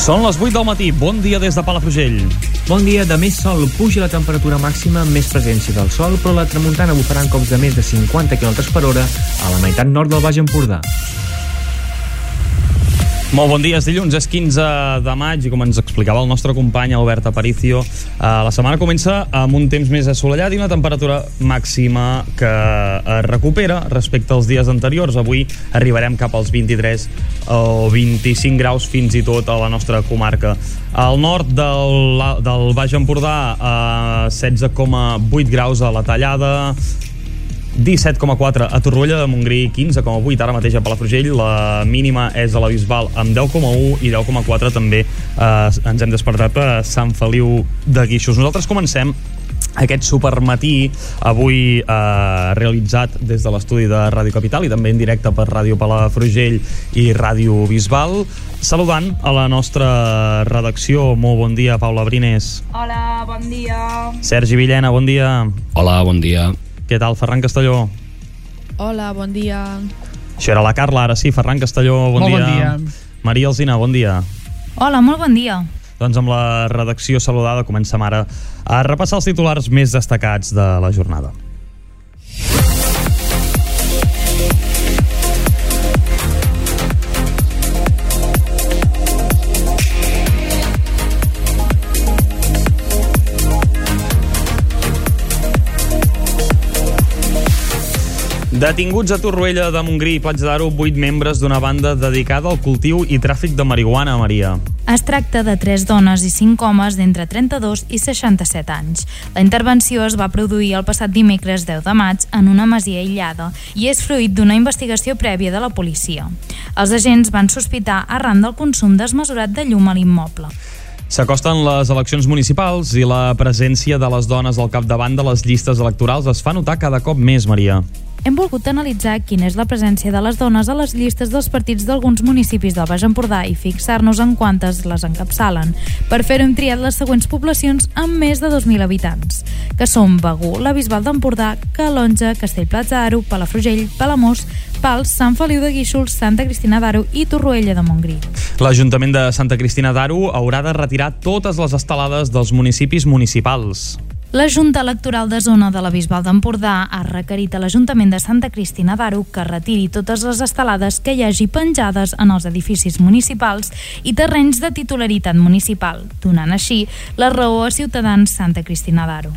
Són les 8 del matí. Bon dia des de Palafrugell. Bon dia, de més sol puja la temperatura màxima amb més presència del sol, però la tramuntana bufaran cops de més de 50 km per hora a la meitat nord del Baix Empordà. Molt bon dia, és dilluns, és 15 de maig i com ens explicava el nostre company Albert Aparicio, eh, la setmana comença amb un temps més assolellat i una temperatura màxima que es recupera respecte als dies anteriors. Avui arribarem cap als 23 o 25 graus fins i tot a la nostra comarca. Al nord del, del Baix Empordà, eh, 16,8 graus a la Tallada, 17,4 a Torroella de Montgrí, 15,8 ara mateix a Palafrugell, la mínima és a la Bisbal amb 10,1 i 10,4 també eh, ens hem despertat a Sant Feliu de Guixos. Nosaltres comencem aquest supermatí avui eh, realitzat des de l'estudi de Ràdio Capital i també en directe per Ràdio Palafrugell i Ràdio Bisbal. Saludant a la nostra redacció. Molt bon dia Paula Brines. Hola, bon dia. Sergi Villena, bon dia. Hola, bon dia què tal, Ferran Castelló? Hola, bon dia. Això era la Carla, ara sí, Ferran Castelló, bon molt dia. bon dia. Maria Alzina, bon dia. Hola, molt bon dia. Doncs amb la redacció saludada comencem ara a repassar els titulars més destacats de la jornada. Detinguts a Torroella de Montgrí i Platja d'Aro, vuit membres d'una banda dedicada al cultiu i tràfic de marihuana, Maria. Es tracta de tres dones i cinc homes d'entre 32 i 67 anys. La intervenció es va produir el passat dimecres 10 de maig en una masia aïllada i és fruit d'una investigació prèvia de la policia. Els agents van sospitar arran del consum desmesurat de llum a l'immoble. S'acosten les eleccions municipals i la presència de les dones al capdavant de les llistes electorals es fa notar cada cop més, Maria. Hem volgut analitzar quina és la presència de les dones a les llistes dels partits d'alguns municipis del Baix Empordà i fixar-nos en quantes les encapçalen. Per fer-ho hem triat les següents poblacions amb més de 2.000 habitants, que són Begú, la Bisbal d'Empordà, Calonja, Castellplatja d'Aro, Palafrugell, Palamós, Pals, Sant Feliu de Guíxols, Santa Cristina d'Aro i Torroella de Montgrí. L'Ajuntament de Santa Cristina d'Aro haurà de retirar totes les estelades dels municipis municipals. La Junta Electoral de Zona de la Bisbal d'Empordà ha requerit a l'Ajuntament de Santa Cristina d'Aro que retiri totes les estelades que hi hagi penjades en els edificis municipals i terrenys de titularitat municipal, donant així la raó a Ciutadans Santa Cristina d'Aro.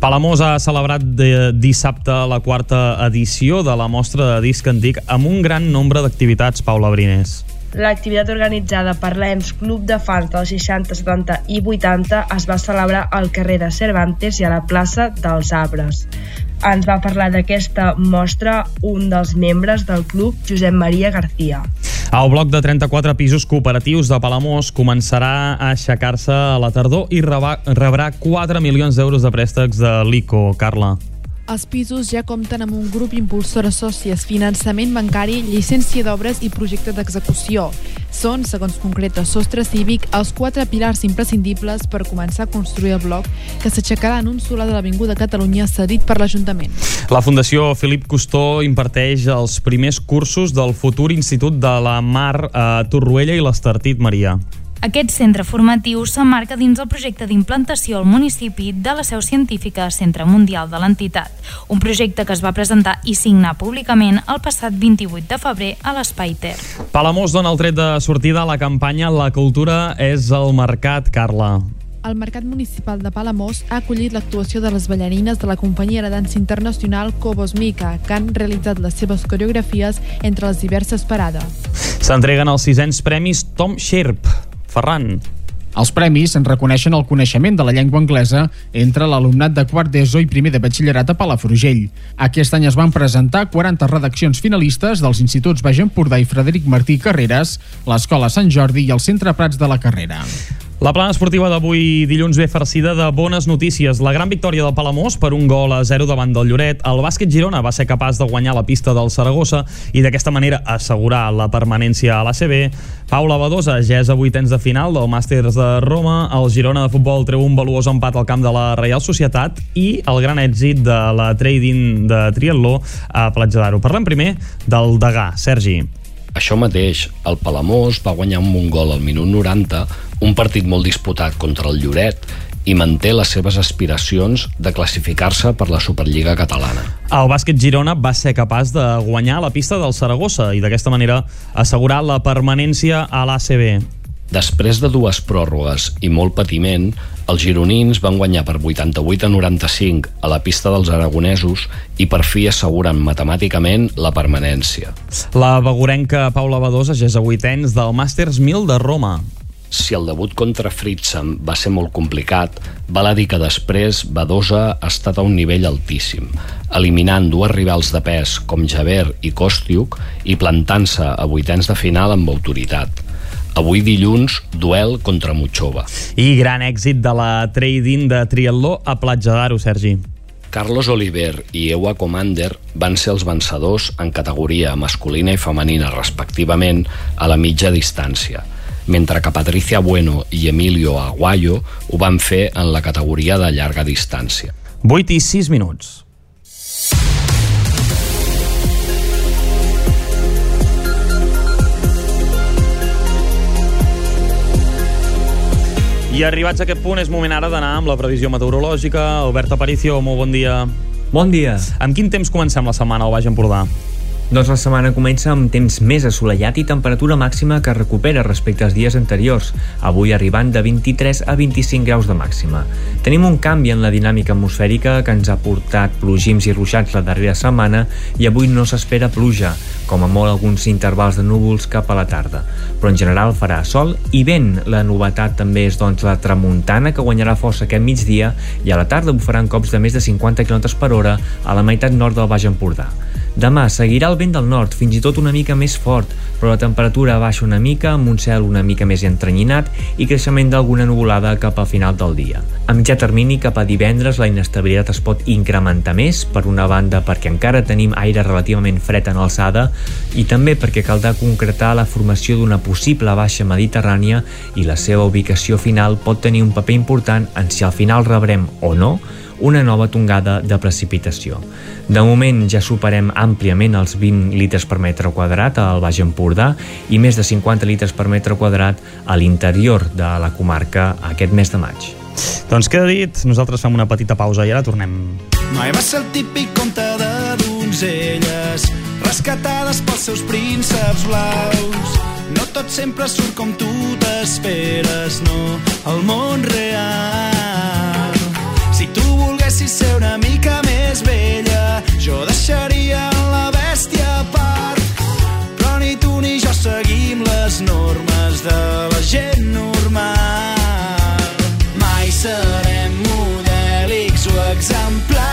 Palamós ha celebrat de dissabte la quarta edició de la mostra de disc antic amb un gran nombre d'activitats, Paula Brines. L'activitat organitzada per l'ENS Club de Fans dels 60, 70 i 80 es va celebrar al carrer de Cervantes i a la plaça dels Arbres. Ens va parlar d'aquesta mostra un dels membres del club, Josep Maria García. El bloc de 34 pisos cooperatius de Palamós començarà a aixecar-se a la tardor i rebrà 4 milions d'euros de préstecs de l'ICO, Carla. Els pisos ja compten amb un grup impulsor de sòcies, finançament bancari, llicència d'obres i projecte d'execució. Són, segons concreta Sostre Cívic, els quatre pilars imprescindibles per començar a construir el bloc que s'aixecarà en un solar de l'Avinguda Catalunya cedit per l'Ajuntament. La Fundació Felip Costó imparteix els primers cursos del futur Institut de la Mar a Torroella i l'Estartit, Maria. Aquest centre formatiu s'emmarca dins el projecte d'implantació al municipi de la seu científica Centre Mundial de l'entitat, un projecte que es va presentar i signar públicament el passat 28 de febrer a l'Espai Ter. Palamós dona el tret de sortida a la campanya La cultura és el mercat, Carla. El Mercat Municipal de Palamós ha acollit l'actuació de les ballarines de la companyia de dansa internacional Cobos Mica, que han realitzat les seves coreografies entre les diverses parades. S'entreguen els sisens premis Tom Sherp. Ferran. Els premis en reconeixen el coneixement de la llengua anglesa entre l'alumnat de quart d'ESO i primer de batxillerat a Palafrugell. Aquest any es van presentar 40 redaccions finalistes dels instituts Baix Empordà i Frederic Martí Carreras, l'Escola Sant Jordi i el Centre Prats de la Carrera. La plana esportiva d'avui dilluns ve farcida de bones notícies. La gran victòria del Palamós per un gol a 0 davant del Lloret. El bàsquet Girona va ser capaç de guanyar la pista del Saragossa i d'aquesta manera assegurar la permanència a l'ACB. Paula Badosa ja és a vuitens de final del Màsters de Roma. El Girona de futbol treu un valuós empat al camp de la Reial Societat i el gran èxit de la trading de triatló a Platja d'Aro. Parlem primer del Degà. Sergi. Això mateix, el Palamós va guanyar un gol al minut 90, un partit molt disputat contra el Lloret, i manté les seves aspiracions de classificar-se per la Superliga catalana. El bàsquet Girona va ser capaç de guanyar la pista del Saragossa i d'aquesta manera assegurar la permanència a l'ACB. Després de dues pròrrogues i molt patiment, els gironins van guanyar per 88 a 95 a la pista dels aragonesos i per fi asseguren matemàticament la permanència. La begurenca Paula Badosa ja és a vuitens del Masters 1000 de Roma. Si el debut contra Fritzam va ser molt complicat, val a dir que després Badosa ha estat a un nivell altíssim, eliminant dues rivals de pes com Javert i Kostiuk i plantant-se a vuitens de final amb autoritat. Avui dilluns, duel contra Muchova. I gran èxit de la trading de triatló a Platja d'Aro, Sergi. Carlos Oliver i Ewa Commander van ser els vencedors en categoria masculina i femenina respectivament a la mitja distància, mentre que Patricia Bueno i Emilio Aguayo ho van fer en la categoria de llarga distància. 8 i 6 minuts. I arribats a aquest punt és moment ara d'anar amb la previsió meteorològica. Albert Aparicio, molt bon dia. Bon dia. Amb quin temps comencem la setmana al Baix Empordà? Doncs la setmana comença amb temps més assolellat i temperatura màxima que recupera respecte als dies anteriors, avui arribant de 23 a 25 graus de màxima. Tenim un canvi en la dinàmica atmosfèrica que ens ha portat plogims i ruixats la darrera setmana i avui no s'espera pluja, com a molt alguns intervals de núvols cap a la tarda. Però en general farà sol i vent. La novetat també és doncs la tramuntana que guanyarà força aquest migdia i a la tarda bufaran cops de més de 50 km per hora a la meitat nord del Baix Empordà. Demà seguirà el vent del nord, fins i tot una mica més fort, però la temperatura baixa una mica amb un cel una mica més entrenyinat i creixement d'alguna nuvolada cap al final del dia. A mitjà termini, cap a divendres, la inestabilitat es pot incrementar més, per una banda perquè encara tenim aire relativament fred en alçada i també perquè caldrà concretar la formació d'una possible baixa mediterrània i la seva ubicació final pot tenir un paper important en si al final rebrem o no una nova tongada de precipitació. De moment ja superem àmpliament els 20 litres per metre quadrat al Baix Empordà i més de 50 litres per metre quadrat a l'interior de la comarca aquest mes de maig. Doncs queda dit, nosaltres fem una petita pausa i ara tornem. Mai va ser el típic conte de donzelles rescatades pels seus prínceps blaus. No tot sempre surt com tu t'esperes, no, el món real. Tu volguessis ser una mica més vella, jo deixaria la bèstia a part. Però ni tu ni jo seguim les normes de la gent normal. Mai serem modèlics o exemplars,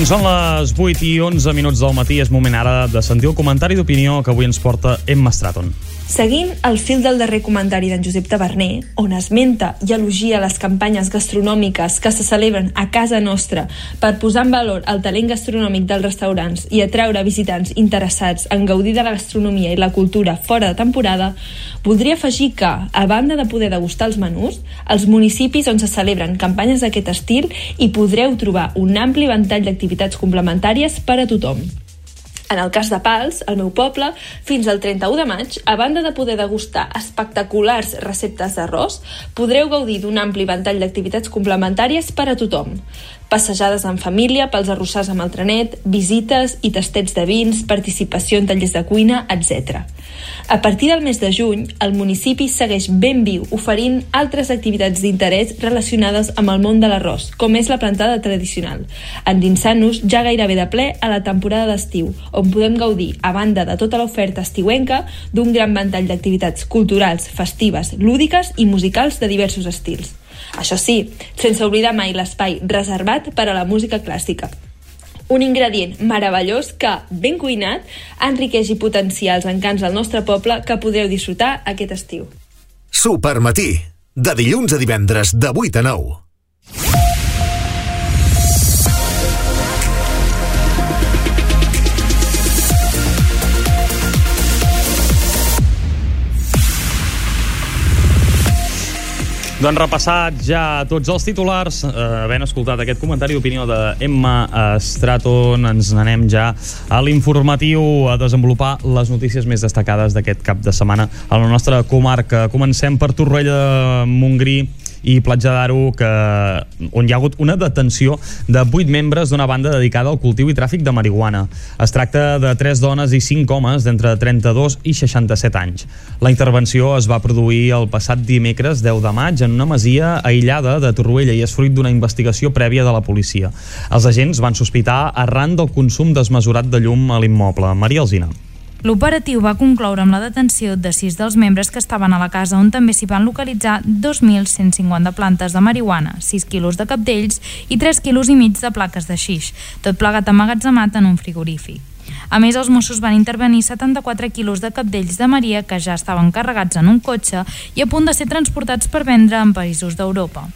Quan són les 8 i 11 minuts del matí és moment ara de sentir el comentari d'opinió que avui ens porta Emma Stratton. Seguint el fil del darrer comentari d'en Josep Taverner, on esmenta i elogia les campanyes gastronòmiques que se celebren a casa nostra per posar en valor el talent gastronòmic dels restaurants i atraure visitants interessats en gaudir de la gastronomia i la cultura fora de temporada, voldria afegir que, a banda de poder degustar els menús, als municipis on se celebren campanyes d'aquest estil hi podreu trobar un ampli ventall d'activitats complementàries per a tothom. En el cas de Pals, al meu poble, fins al 31 de maig, a banda de poder degustar espectaculars receptes d'arròs, podreu gaudir d'un ampli ventall d'activitats complementàries per a tothom. Passejades en família, pels arrossars amb el trenet, visites i tastets de vins, participació en tallers de cuina, etc. A partir del mes de juny, el municipi segueix ben viu, oferint altres activitats d'interès relacionades amb el món de l'arròs, com és la plantada tradicional, endinsant-nos ja gairebé de ple a la temporada d'estiu, on podem gaudir, a banda de tota l'oferta estiuenca, d'un gran ventall d'activitats culturals, festives, lúdiques i musicals de diversos estils. Això sí, sense oblidar mai l'espai reservat per a la música clàssica. Un ingredient meravellós que, ben cuinat, enriqueix i potencia els encants del nostre poble que podreu disfrutar aquest estiu. Supermatí, de dilluns a divendres de 8 a 9. Doncs repassat ja tots els titulars, eh, havent escoltat aquest comentari d'opinió de Emma ens n'anem ja a l'informatiu a desenvolupar les notícies més destacades d'aquest cap de setmana a la nostra comarca. Comencem per Torroella de Montgrí i Platja d'Aro, que, on hi ha hagut una detenció de 8 membres d'una banda dedicada al cultiu i tràfic de marihuana. Es tracta de 3 dones i 5 homes d'entre 32 i 67 anys. La intervenció es va produir el passat dimecres 10 de maig en una masia aïllada de Torroella i és fruit d'una investigació prèvia de la policia. Els agents van sospitar arran del consum desmesurat de llum a l'immoble. Maria Alzina. L'operatiu va concloure amb la detenció de sis dels membres que estaven a la casa on també s'hi van localitzar 2.150 plantes de marihuana, 6 quilos de capdells i 3 quilos i mig de plaques de xix, tot plegat emmagatzemat en un frigorífic. A més, els Mossos van intervenir 74 quilos de capdells de Maria que ja estaven carregats en un cotxe i a punt de ser transportats per vendre en països d'Europa.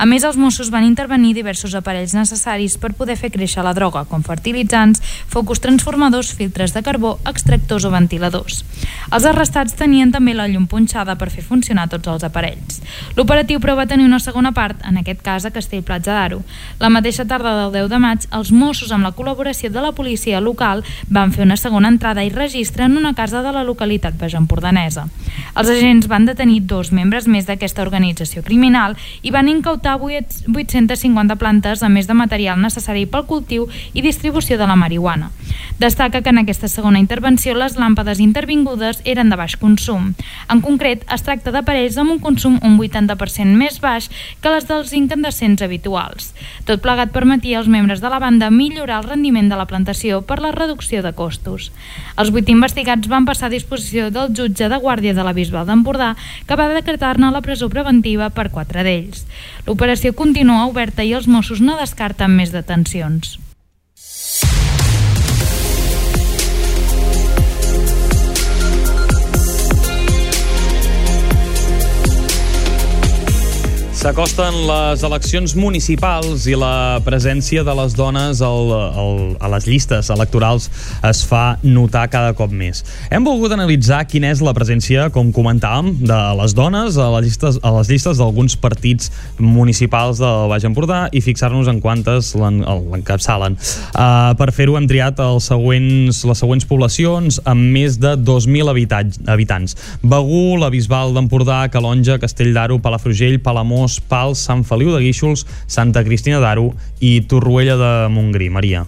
A més, els Mossos van intervenir diversos aparells necessaris per poder fer créixer la droga, com fertilitzants, focus transformadors, filtres de carbó, extractors o ventiladors. Els arrestats tenien també la llum punxada per fer funcionar tots els aparells. L'operatiu però va tenir una segona part, en aquest cas a Castellplatja d'Aro. La mateixa tarda del 10 de maig, els Mossos, amb la col·laboració de la policia local, van fer una segona entrada i registre en una casa de la localitat bajampordanesa. Els agents van detenir dos membres més d'aquesta organització criminal i van incautar 850 plantes a més de material necessari pel cultiu i distribució de la marihuana. Destaca que en aquesta segona intervenció les làmpades intervingudes eren de baix consum. En concret, es tracta d'aparells amb un consum un 80% més baix que les dels incandescents habituals. Tot plegat permetia als membres de la banda millorar el rendiment de la plantació per la reducció de costos. Els vuit investigats van passar a disposició del jutge de Guàrdia de la Bisbal d'Empordà, que va decretar-ne la presó preventiva per quatre d'ells. L'operació continua oberta i els Mossos no descarten més detencions. S'acosten les eleccions municipals i la presència de les dones al, al, a les llistes electorals es fa notar cada cop més. Hem volgut analitzar quina és la presència, com comentàvem, de les dones a les llistes, a les llistes d'alguns partits municipals del Baix Empordà i fixar-nos en quantes l'en- l'encapçalen. Uh, per fer-ho hem triat els següents, les següents poblacions amb més de 2.000 habitats, habitants. Begú, la Bisbal d'Empordà, Calonja, Castell d'Aro, Palafrugell, Palamós, Pals, Sant Feliu de Guíxols, Santa Cristina d'Aro i Torroella de Montgrí. Maria.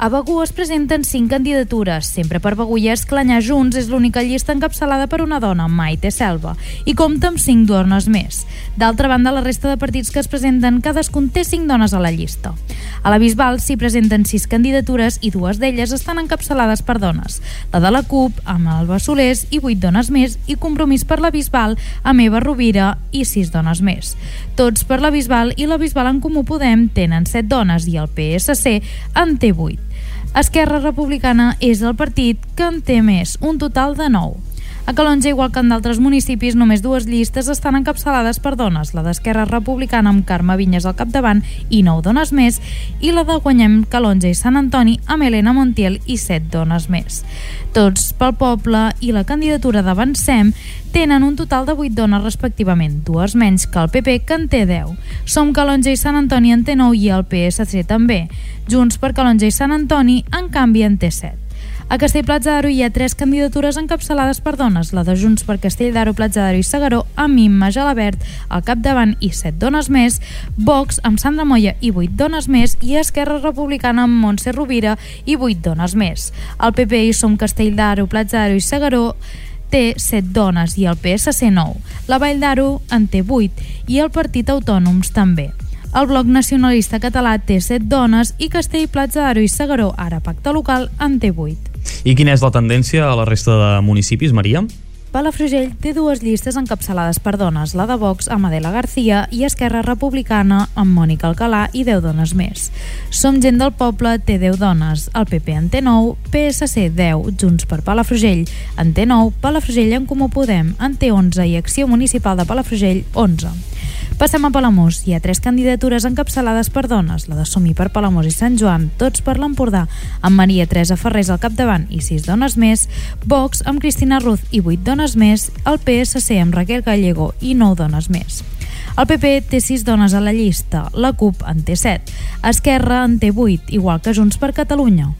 A Begú es presenten cinc candidatures. Sempre per Begú i Esclanyar Junts és l'única llista encapçalada per una dona, Maite Selva, i compta amb cinc dones més. D'altra banda, la resta de partits que es presenten, cadascun té cinc dones a la llista. A la Bisbal s'hi presenten sis candidatures i dues d'elles estan encapçalades per dones. La de la CUP, amb Alba Solés i vuit dones més, i Compromís per la Bisbal, amb Eva Rovira i sis dones més. Tots per la Bisbal i la Bisbal en Comú Podem tenen set dones i el PSC en té vuit. Esquerra Republicana és el partit que en té més, un total de 9. A Calonja, igual que en d'altres municipis, només dues llistes estan encapçalades per dones, la d'Esquerra Republicana amb Carme Vinyes al capdavant i 9 dones més, i la de Guanyem Calonja i Sant Antoni amb Helena Montiel i 7 dones més. Tots pel poble i la candidatura d'Avancem tenen un total de 8 dones respectivament, dues menys que el PP que en té 10. Som Calonja i Sant Antoni en té 9 i el PSC també. Junts per Calonja i Sant Antoni, en canvi, en té 7. A Castellplatja d'Aro hi ha tres candidatures encapçalades per dones, la de Junts per Castell d'Aro, Platja d'Aro i Segaró, amb Imma Gelabert al capdavant i set dones més, Vox amb Sandra Moya i vuit dones més i Esquerra Republicana amb Montse Rovira i vuit dones més. El PP i Som Castell d'Aro, Platja d'Aro i Segaró té 7 dones i el PSC 9. La Vall d'Aro en té 8 i el Partit Autònoms també. El Bloc Nacionalista Català té 7 dones i Castell, Platja d'Aro i Segaró, ara pacte local, en té 8. I quina és la tendència a la resta de municipis, Maria? Palafrugell té dues llistes encapçalades per dones, la de Vox amb Adela García i Esquerra Republicana amb Mònica Alcalà i 10 dones més. Som gent del poble té 10 dones, el PP en té 9, PSC 10, Junts per Palafrugell en té 9, Palafrugell en Comú Podem en té 11 i Acció Municipal de Palafrugell 11. Passem a Palamós. Hi ha tres candidatures encapçalades per dones, la de Somí per Palamós i Sant Joan, tots per l'Empordà, amb Maria Teresa Ferrés al capdavant i sis dones més, Vox amb Cristina Ruz i vuit dones més, el PSC amb Raquel Gallego i nou dones més. El PP té 6 dones a la llista, la CUP en té 7, Esquerra en té 8, igual que Junts per Catalunya.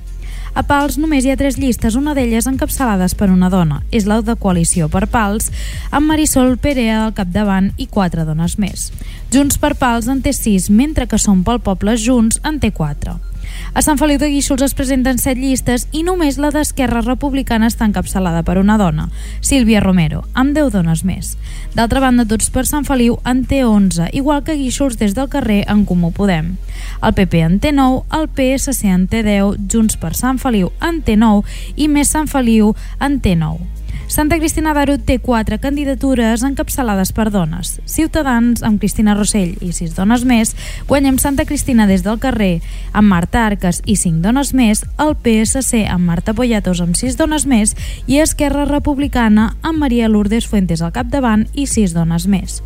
A Pals només hi ha tres llistes, una d'elles encapçalades per una dona. És la de coalició per Pals, amb Marisol Perea al capdavant i quatre dones més. Junts per Pals en té sis, mentre que Som pel Poble Junts en té quatre. A Sant Feliu de Guíxols es presenten set llistes i només la d'Esquerra Republicana està encapçalada per una dona, Sílvia Romero, amb 10 dones més. D'altra banda, tots per Sant Feliu en té 11, igual que Guíxols des del carrer en Comú Podem. El PP en té 9, el PSC en té 10, Junts per Sant Feliu en té 9 i Més Sant Feliu en té 9. Santa Cristina d'Aro té quatre candidatures encapçalades per dones. Ciutadans, amb Cristina Rossell i sis dones més, guanyem Santa Cristina des del carrer, amb Marta Arques i cinc dones més, el PSC amb Marta Poyatos amb sis dones més i Esquerra Republicana amb Maria Lourdes Fuentes al capdavant i sis dones més.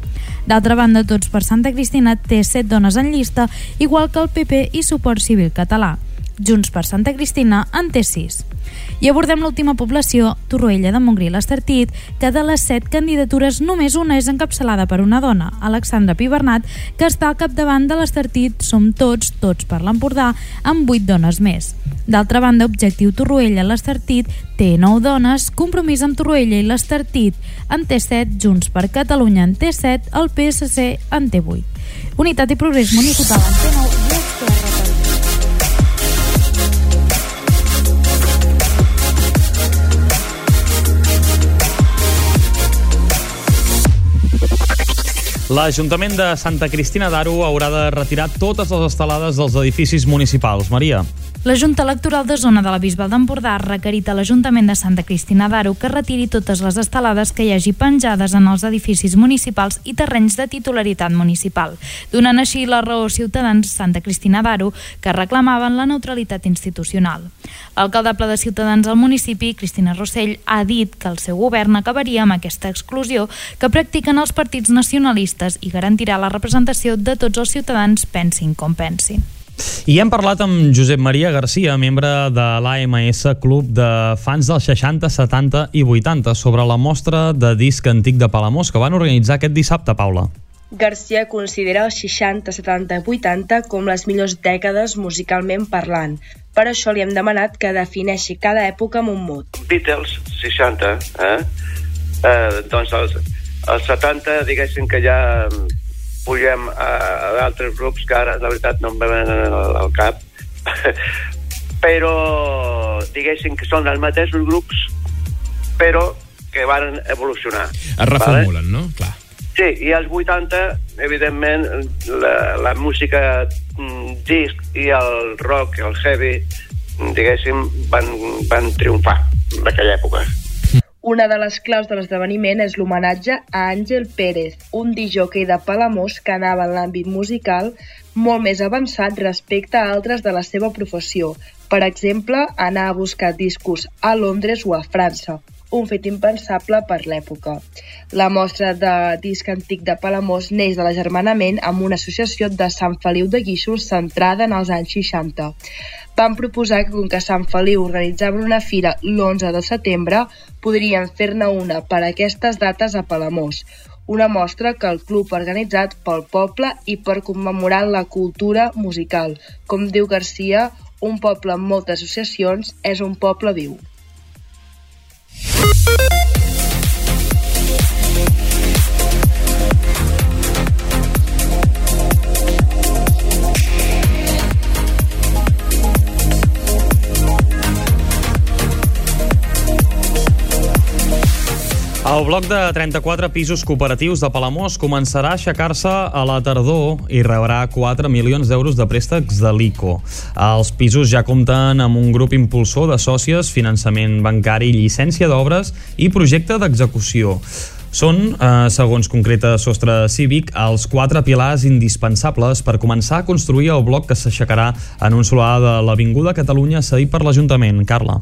D'altra banda, Tots per Santa Cristina té set dones en llista, igual que el PP i Suport Civil Català. Junts per Santa Cristina en té 6. I abordem l'última població, Torroella de Montgrí l'Estartit, que de les set candidatures només una és encapçalada per una dona, Alexandra Pibernat, que està al capdavant de l'Estartit Som Tots, Tots per l'Empordà, amb vuit dones més. D'altra banda, Objectiu Torroella l'Estartit té 9 dones, Compromís amb Torroella i l'Estartit en té 7, Junts per Catalunya en té 7, el PSC en té 8. Unitat i Progrés Municipal en té 9 L'Ajuntament de Santa Cristina d'Aro haurà de retirar totes les estelades dels edificis municipals. Maria. La Junta Electoral de Zona de la Bisbal d'Empordà ha requerit a l'Ajuntament de Santa Cristina d'Aro que retiri totes les estelades que hi hagi penjades en els edificis municipals i terrenys de titularitat municipal, donant així la raó ciutadans Santa Cristina d'Aro que reclamaven la neutralitat institucional. L'alcaldable de Ciutadans al municipi, Cristina Rossell, ha dit que el seu govern acabaria amb aquesta exclusió que practiquen els partits nacionalistes i garantirà la representació de tots els ciutadans pensin com pensin. I hem parlat amb Josep Maria Garcia, membre de l'AMS Club de fans dels 60, 70 i 80, sobre la mostra de disc antic de Palamós que van organitzar aquest dissabte, Paula. Garcia considera els 60, 70 i 80 com les millors dècades musicalment parlant. Per això li hem demanat que defineixi cada època amb un mot. Beatles, 60, eh? eh doncs els, els 70, diguéssim que ja pugem a, a d'altres grups que ara, la veritat, no em venen al, al cap. però, diguéssim que són els mateixos grups, però que van evolucionar. Es reformulen, vale? no? Clar. Sí, i als 80, evidentment, la, la música mm, disc i el rock, el heavy, diguéssim, van, van triomfar en aquella època. Una de les claus de l'esdeveniment és l'homenatge a Àngel Pérez, un disjockey de Palamós que anava en l'àmbit musical molt més avançat respecte a altres de la seva professió. Per exemple, anar a buscar discos a Londres o a França, un fet impensable per l'època. La mostra de disc antic de Palamós neix de l'agermanament amb una associació de Sant Feliu de Guíxols centrada en els anys 60 van proposar que com que Sant Feliu organitzava una fira l'11 de setembre, podrien fer-ne una per a aquestes dates a Palamós, una mostra que el club ha organitzat pel poble i per commemorar la cultura musical. Com diu Garcia, un poble amb moltes associacions és un poble viu. El bloc de 34 pisos cooperatius de Palamós començarà a aixecar-se a la tardor i rebrà 4 milions d'euros de préstecs de l'ICO. Els pisos ja compten amb un grup impulsor de sòcies, finançament bancari, llicència d'obres i projecte d'execució. Són, eh, segons concreta Sostre Cívic, els quatre pilars indispensables per començar a construir el bloc que s'aixecarà en un solar de l'Avinguda Catalunya cedit per l'Ajuntament. Carla.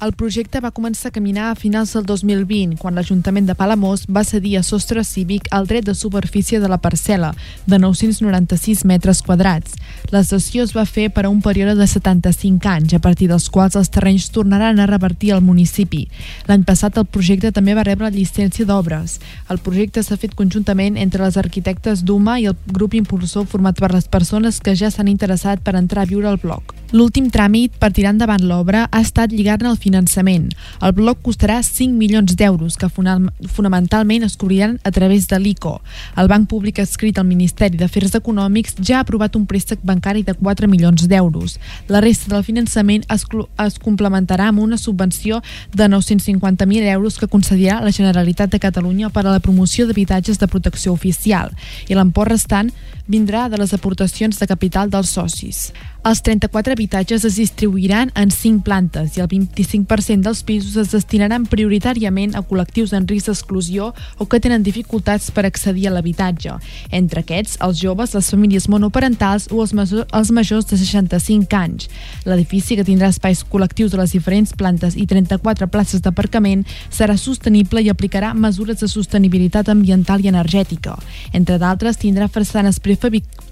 El projecte va començar a caminar a finals del 2020, quan l'Ajuntament de Palamós va cedir a Sostre Cívic el dret de superfície de la parcel·la, de 996 metres quadrats. La cessió es va fer per a un període de 75 anys, a partir dels quals els terrenys tornaran a revertir al municipi. L'any passat el projecte també va rebre llicència d'obres. El projecte s'ha fet conjuntament entre les arquitectes d'UMA i el grup impulsor format per les persones que ja s'han interessat per entrar a viure al bloc. L'últim tràmit per tirar endavant l'obra ha estat lligar-ne el finançament. El bloc costarà 5 milions d'euros, que fonamentalment es cobriran a través de l'ICO. El Banc Públic escrit al Ministeri d'Afers Econòmics ja ha aprovat un préstec bancari de 4 milions d'euros. La resta del finançament es, es complementarà amb una subvenció de 950.000 euros que concedirà la Generalitat de Catalunya per a la promoció d'habitatges de protecció oficial i l'import restant vindrà de les aportacions de capital dels socis. Els 34 habitatges es distribuiran en 5 plantes i el 25% dels pisos es destinaran prioritàriament a col·lectius en risc d'exclusió o que tenen dificultats per accedir a l'habitatge. Entre aquests, els joves, les famílies monoparentals o els, els majors de 65 anys. L'edifici, que tindrà espais col·lectius a les diferents plantes i 34 places d'aparcament, serà sostenible i aplicarà mesures de sostenibilitat ambiental i energètica. Entre d'altres, tindrà façanes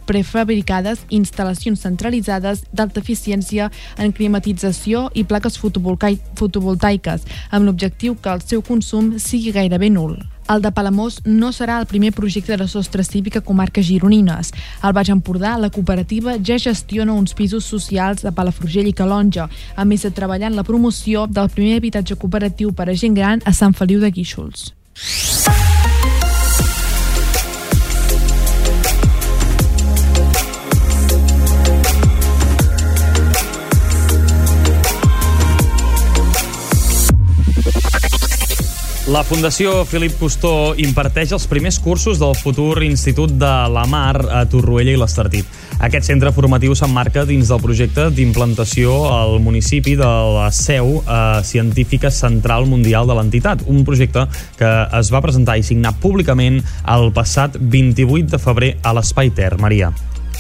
prefabricades, instal·lacions centralitzades d'alta eficiència en climatització i plaques fotovoltaiques, amb l'objectiu que el seu consum sigui gairebé nul. El de Palamós no serà el primer projecte de sostre cívica comarques gironines. Al Baix Empordà, la cooperativa ja gestiona uns pisos socials a Palafrugell i Calonja, a més de treballar en la promoció del primer habitatge cooperatiu per a gent gran a Sant Feliu de Guíxols. La Fundació Felip Costó imparteix els primers cursos del futur Institut de la Mar a Torroella i l'Estartit. Aquest centre formatiu s'emmarca dins del projecte d'implantació al municipi de la seu eh, científica central mundial de l'entitat, un projecte que es va presentar i signar públicament el passat 28 de febrer a l'Espai Ter. Maria.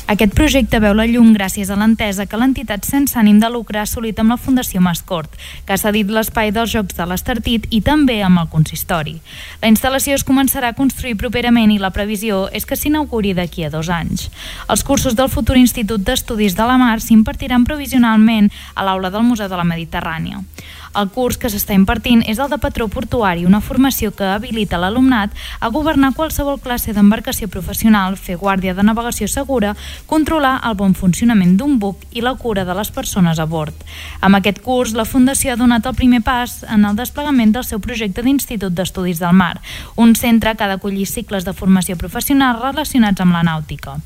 Aquest projecte veu la llum gràcies a l'entesa que l'entitat sense ànim de lucre ha assolit amb la Fundació Mascort, que ha cedit l'espai dels Jocs de l'Estartit i també amb el consistori. La instal·lació es començarà a construir properament i la previsió és que s'inauguri d'aquí a dos anys. Els cursos del futur Institut d'Estudis de la Mar s'impartiran provisionalment a l'aula del Museu de la Mediterrània. El curs que s'està impartint és el de patró portuari, una formació que habilita l'alumnat a governar qualsevol classe d'embarcació professional, fer guàrdia de navegació segura, controlar el bon funcionament d'un buc i la cura de les persones a bord. Amb aquest curs, la Fundació ha donat el primer pas en el desplegament del seu projecte d'Institut d'Estudis del Mar, un centre que ha d'acollir cicles de formació professional relacionats amb la nàutica.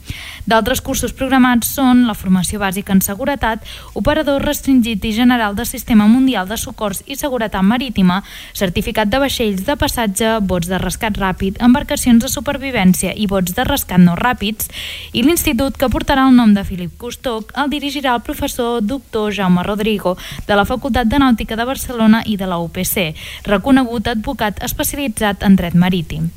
D'altres cursos programats són la formació bàsica en seguretat, operador restringit i general del Sistema Mundial de Socors i Seguretat Marítima, certificat de vaixells de passatge, bots de rescat ràpid, embarcacions de supervivència i bots de rescat no ràpids, i l'institut que portarà el nom de Filip Costoc el dirigirà el professor doctor Jaume Rodrigo de la Facultat de Nàutica de Barcelona i de la UPC, reconegut advocat especialitzat en dret marítim.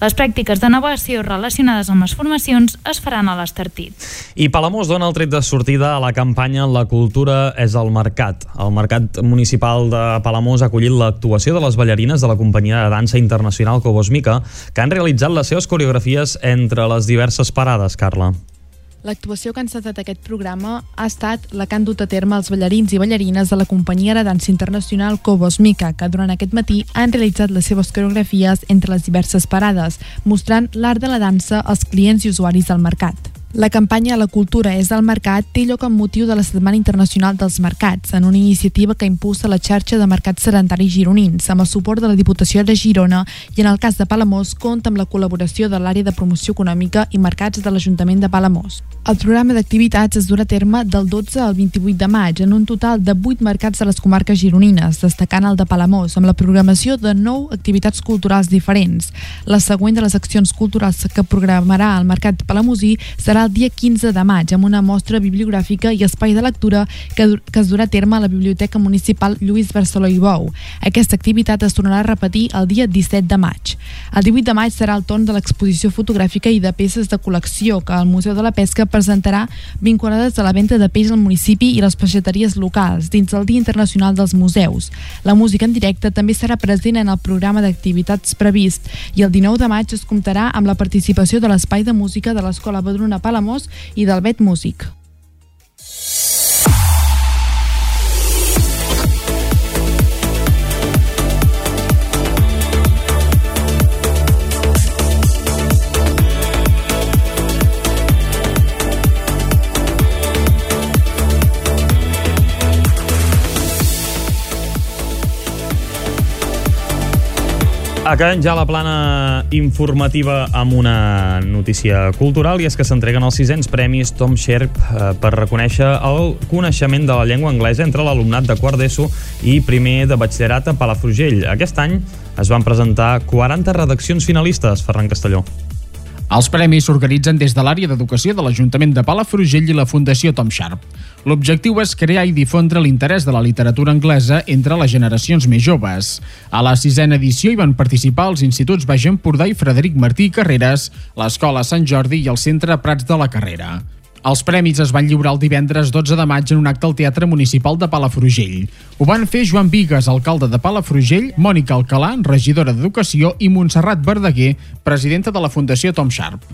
Les pràctiques de navegació relacionades amb les formacions es faran a l'Estartit. I Palamós dona el tret de sortida a la campanya La cultura és el mercat. El Mercat Municipal de Palamós ha acollit l'actuació de les ballarines de la companyia de dansa internacional Cobos Mica, que han realitzat les seves coreografies entre les diverses parades, Carla. L'actuació que ha encetat aquest programa ha estat la que han dut a terme els ballarins i ballarines de la companyia de dansa internacional Cobos Mica, que durant aquest matí han realitzat les seves coreografies entre les diverses parades, mostrant l'art de la dansa als clients i usuaris del mercat. La campanya La cultura és del mercat té lloc amb motiu de la Setmana Internacional dels Mercats, en una iniciativa que impulsa la xarxa de mercats sedentaris gironins, amb el suport de la Diputació de Girona i en el cas de Palamós compta amb la col·laboració de l'àrea de promoció econòmica i mercats de l'Ajuntament de Palamós. El programa d'activitats es durà a terme del 12 al 28 de maig en un total de 8 mercats de les comarques gironines, destacant el de Palamós, amb la programació de 9 activitats culturals diferents. La següent de les accions culturals que programarà el Mercat Palamosí serà el dia 15 de maig amb una mostra bibliogràfica i espai de lectura que, que es durà a terme a la Biblioteca Municipal Lluís Barceló i Bou. Aquesta activitat es tornarà a repetir el dia 17 de maig. El 18 de maig serà el torn de l'exposició fotogràfica i de peces de col·lecció que el Museu de la Pesca presentarà vinculades a la venda de peix al municipi i les peixateries locals dins el Dia Internacional dels Museus. La música en directe també serà present en el programa d'activitats previst i el 19 de maig es comptarà amb la participació de l'Espai de Música de l'Escola Badruna Palamós i del Bet Músic. Acabem ja la plana informativa amb una notícia cultural i és que s'entreguen els sisens premis Tom Sherp eh, per reconèixer el coneixement de la llengua anglesa entre l'alumnat de quart d'ESO i primer de batxillerat a Palafrugell. Aquest any es van presentar 40 redaccions finalistes, Ferran Castelló. Els premis s'organitzen des de l'àrea d'educació de l'Ajuntament de Palafrugell i la Fundació Tom Sharp. L'objectiu és crear i difondre l'interès de la literatura anglesa entre les generacions més joves. A la sisena edició hi van participar els instituts Baix Empordà i Frederic Martí i Carreres, l'Escola Sant Jordi i el Centre Prats de la Carrera. Els premis es van lliurar el divendres 12 de maig en un acte al Teatre Municipal de Palafrugell. Ho van fer Joan Vigues, alcalde de Palafrugell, Mònica Alcalà, regidora d'Educació, i Montserrat Verdaguer, presidenta de la Fundació Tom Sharp.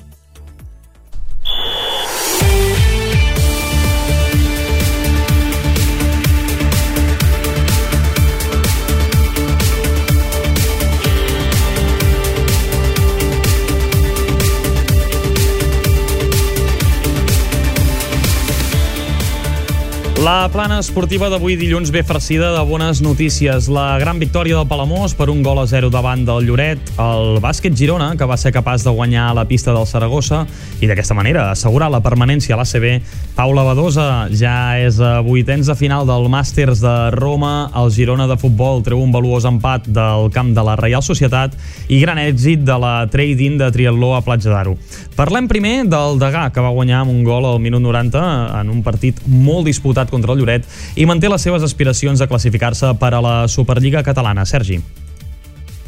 La La plana esportiva d'avui dilluns ve farcida de bones notícies. La gran victòria del Palamós per un gol a 0 davant del Lloret, el bàsquet Girona, que va ser capaç de guanyar la pista del Saragossa i d'aquesta manera assegurar la permanència a l'ACB. Paula Badosa ja és a vuitens de final del Màsters de Roma. El Girona de futbol treu un valuós empat del camp de la Reial Societat i gran èxit de la trading de triatló a Platja d'Aro. Parlem primer del Degà, que va guanyar amb un gol al minut 90 en un partit molt disputat contra el Lloret i manté les seves aspiracions a classificar-se per a la Superliga catalana. Sergi.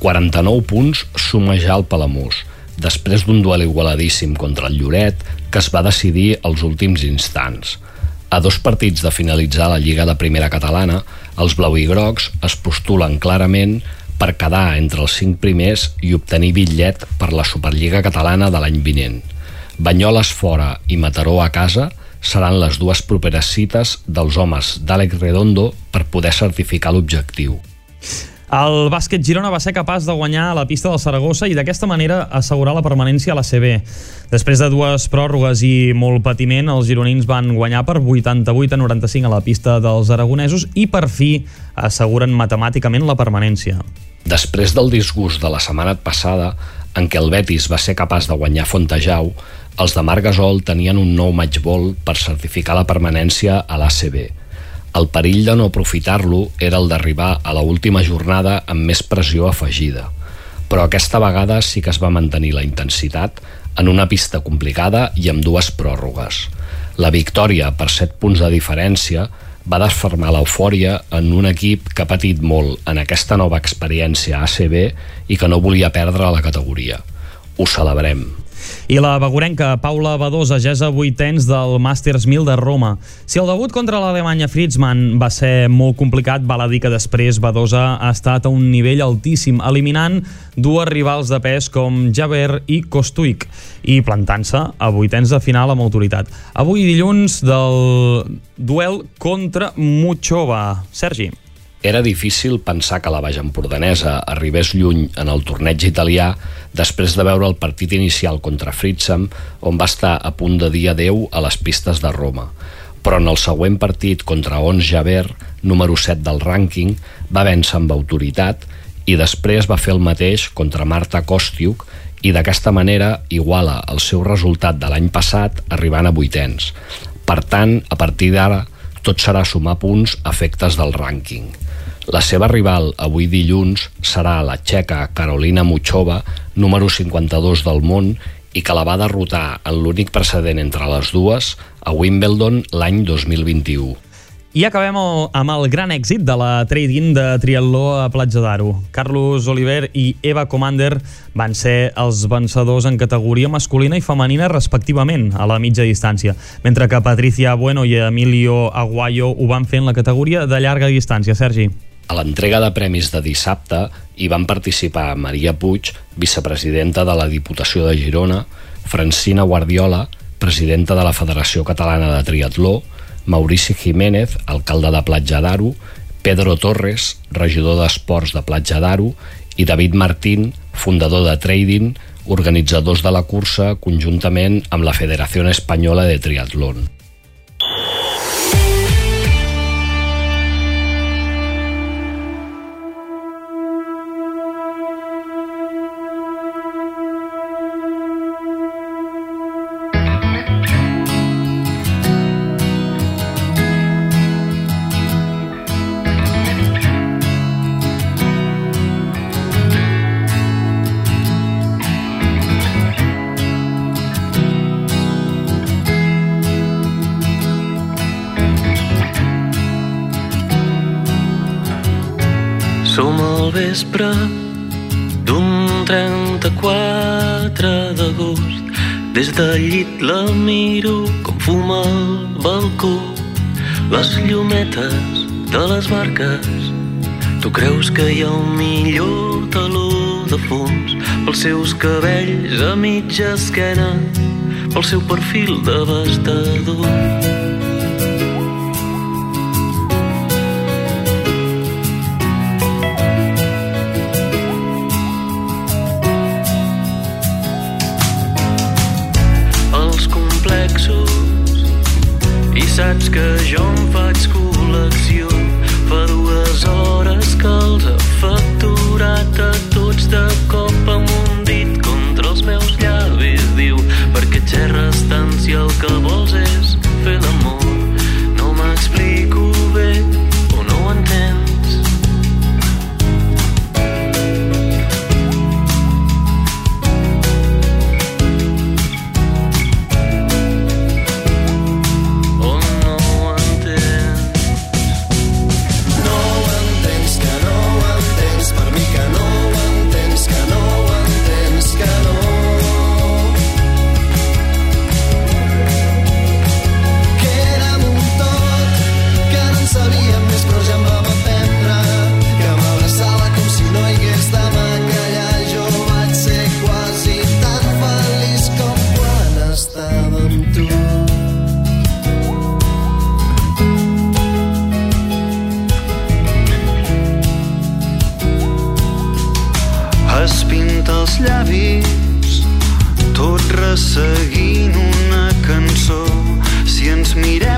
49 punts suma ja el Palamós, després d'un duel igualadíssim contra el Lloret que es va decidir als últims instants. A dos partits de finalitzar la Lliga de Primera Catalana, els blau i grocs es postulen clarament per quedar entre els cinc primers i obtenir bitllet per la Superliga Catalana de l'any vinent. Banyoles fora i Mataró a casa seran les dues properes cites dels homes d'Àlex Redondo per poder certificar l'objectiu. El bàsquet Girona va ser capaç de guanyar a la pista del Saragossa i d'aquesta manera assegurar la permanència a la CB. Després de dues pròrrogues i molt patiment, els gironins van guanyar per 88 a 95 a la pista dels aragonesos i per fi asseguren matemàticament la permanència. Després del disgust de la setmana passada, en què el Betis va ser capaç de guanyar Fontejau, els de Marc Gasol tenien un nou matchball per certificar la permanència a l'ACB. El perill de no aprofitar-lo era el d'arribar a la última jornada amb més pressió afegida. Però aquesta vegada sí que es va mantenir la intensitat en una pista complicada i amb dues pròrrogues. La victòria per 7 punts de diferència va desfermar l'eufòria en un equip que ha patit molt en aquesta nova experiència ACB i que no volia perdre la categoria. Ho celebrem. I la begurenca Paula Badosa ja és a vuitens del Masters 1000 de Roma. Si el debut contra l'Alemanya Fritzmann va ser molt complicat, val a dir que després Badosa ha estat a un nivell altíssim, eliminant dues rivals de pes com Javer i Kostuik i plantant-se a vuitens de final amb autoritat. Avui dilluns del duel contra Muchova. Sergi. Era difícil pensar que la Baix Empordanesa arribés lluny en el torneig italià després de veure el partit inicial contra Fritzam, on va estar a punt de dir adeu a les pistes de Roma. Però en el següent partit contra Ons Javer, número 7 del rànquing, va vèncer amb autoritat i després va fer el mateix contra Marta Kostiuk i d'aquesta manera iguala el seu resultat de l'any passat arribant a vuitens. Per tant, a partir d'ara, tot serà sumar punts a efectes del rànquing. La seva rival avui dilluns serà la txeca Carolina Muchova, número 52 del món, i que la va derrotar en l'únic precedent entre les dues a Wimbledon l'any 2021. I acabem amb el gran èxit de la trading de triatló a Platja d'Aro. Carlos Oliver i Eva Commander van ser els vencedors en categoria masculina i femenina respectivament a la mitja distància, mentre que Patricia Bueno i Emilio Aguayo ho van fer en la categoria de llarga distància. Sergi. A l'entrega de premis de dissabte hi van participar Maria Puig, vicepresidenta de la Diputació de Girona, Francina Guardiola, presidenta de la Federació Catalana de Triatló, Maurici Jiménez, alcalde de Platja d'Aro, Pedro Torres, regidor d'Esports de Platja d'Aro, i David Martín, fundador de Trading, organitzadors de la cursa conjuntament amb la Federació Espanyola de Triatlón. Al vespre d'un 34 d'agost. Des del llit la miro com fuma al balcó. Les llumetes de les barques. Tu creus que hi ha un millor taló de fons pels seus cabells a mitja esquena, pel seu perfil devastador. Llavis, tot resseguint una cançó. Si ens mirem,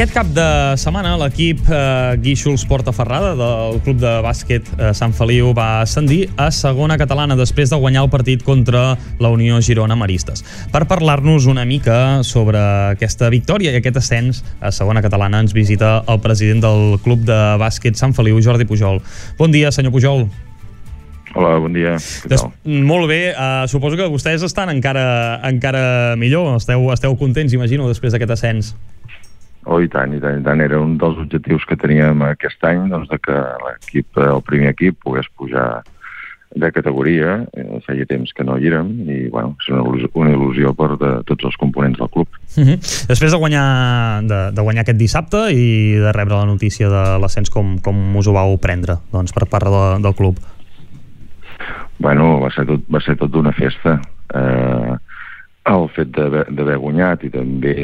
Aquest cap de setmana l'equip eh, Guíxols Portaferrada del club de bàsquet eh, Sant Feliu va ascendir a segona catalana després de guanyar el partit contra la Unió Girona Maristes. Per parlar-nos una mica sobre aquesta victòria i aquest ascens a segona catalana ens visita el president del club de bàsquet Sant Feliu, Jordi Pujol. Bon dia, senyor Pujol. Hola, bon dia. Què Des, tal? molt bé, uh, suposo que vostès estan encara, encara millor, esteu, esteu contents, imagino, després d'aquest ascens. Oh, i tant, i tant, i tant. Era un dels objectius que teníem aquest any, doncs, de que l'equip, eh, el primer equip, pogués pujar de categoria. Eh, feia temps que no hi érem i, bueno, és una il·lusió, una il·lusió per de tots els components del club. Uh -huh. Després de guanyar, de, de guanyar aquest dissabte i de rebre la notícia de l'ascens, com, com us ho vau prendre doncs, per part de, del club? Bueno, va ser tot, va ser tot una festa. Eh, el fet d'haver d'haver guanyat i també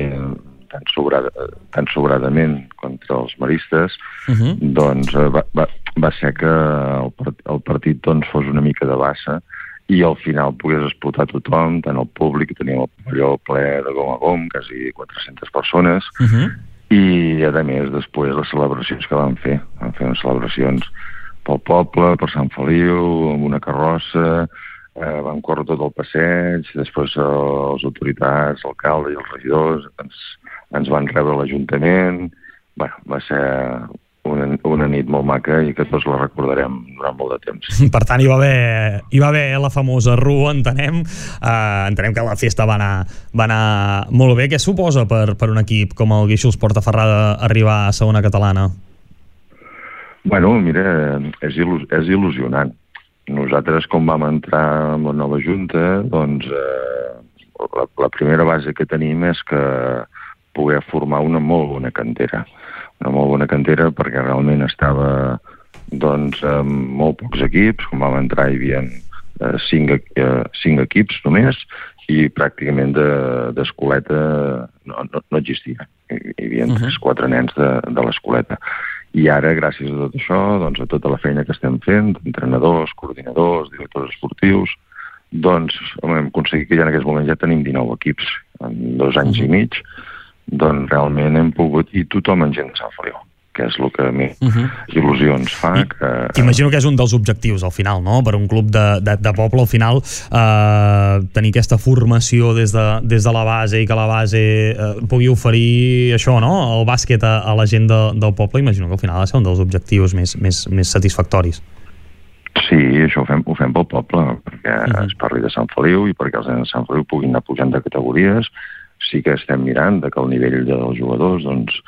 tan, sobrada, tan sobradament contra els maristes, Uh -huh. doncs eh, va, va, va ser que el, part, el partit doncs, fos una mica de bassa i al final pogués explotar tothom, tant el públic, teníem el pavelló ple de gom a gom, quasi 400 persones, Uh -huh. i a més després les celebracions que van fer van fer unes celebracions pel poble, per Sant Feliu amb una carrossa eh, van córrer tot el passeig després eh, les autoritats, l'alcalde i els regidors ens, ens van rebre a l'Ajuntament bueno, va ser una, una nit molt maca i que tots la recordarem durant molt de temps. Per tant, hi va haver, hi va haver la famosa rua, entenem. Uh, entenem que la festa va anar, va anar molt bé. Què suposa per, per un equip com el Guíxols Portaferrada arribar a segona catalana? Bueno, mira, és, il·lus és il·lusionant. Nosaltres, com vam entrar amb la nova junta, doncs eh, la, la primera base que tenim és que poder formar una molt bona cantera. Una molt bona cantera perquè realment estava doncs, amb molt pocs equips, com vam entrar hi havia eh, cinc, eh, cinc equips només i pràcticament d'escoleta de, no, no, no existia. Hi, hi havia uh -huh. tres, quatre nens de, de l'escoleta. I ara, gràcies a tot això, doncs, a tota la feina que estem fent, entrenadors, coordinadors, directors esportius, doncs hem aconseguit que ja en aquest moment ja tenim 19 equips en dos anys uh -huh. i mig, doncs realment hem pogut, i tothom en gent de Sant Feliu que és el que a mi uh -huh. il·lusions fa. I, que, imagino que és un dels objectius al final, no? Per un club de, de, de poble al final eh, tenir aquesta formació des de, des de la base i que la base eh, pugui oferir això, no? El bàsquet a, a la gent de, del poble, imagino que al final ha de ser un dels objectius més, més, més satisfactoris. Sí, això ho fem, ho fem pel poble, perquè uh -huh. es parli de Sant Feliu i perquè els nens de Sant Feliu puguin anar pujant de categories, sí que estem mirant que el nivell dels jugadors doncs,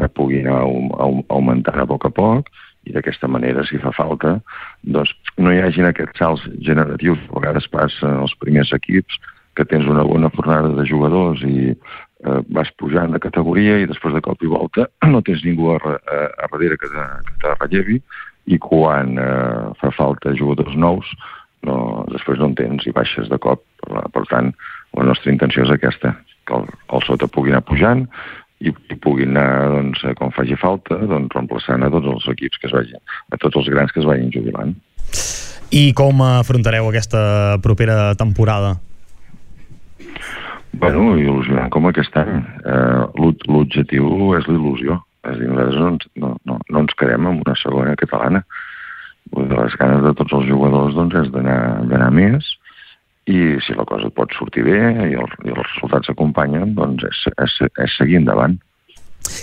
eh, pugui anar augmentant a poc a poc i d'aquesta manera, si fa falta, doncs no hi hagin aquests salts generatius a vegades passen als primers equips, que tens una bona fornada de jugadors i eh, vas pujant de categoria i després de cop i volta no tens ningú a, a, a darrere que te, que te rellevi i quan eh, fa falta jugadors nous no, després no en tens i baixes de cop. Per tant, la nostra intenció és aquesta, que el, el sota pugui anar pujant i, i puguin anar, doncs, eh, com faci falta, doncs, reemplaçant a tots els equips que es vagin, a tots els grans que es vagin jubilant. I com afrontareu aquesta propera temporada? Bueno, il·lusionant com aquest any. Eh, L'objectiu és l'il·lusió. És a dir, nosaltres no ens, no, no, no ens quedem en una segona catalana. Dir, les ganes de tots els jugadors doncs, és d'anar més i si la cosa pot sortir bé i, el, i els resultats s'acompanyen, doncs és, és, és seguir endavant.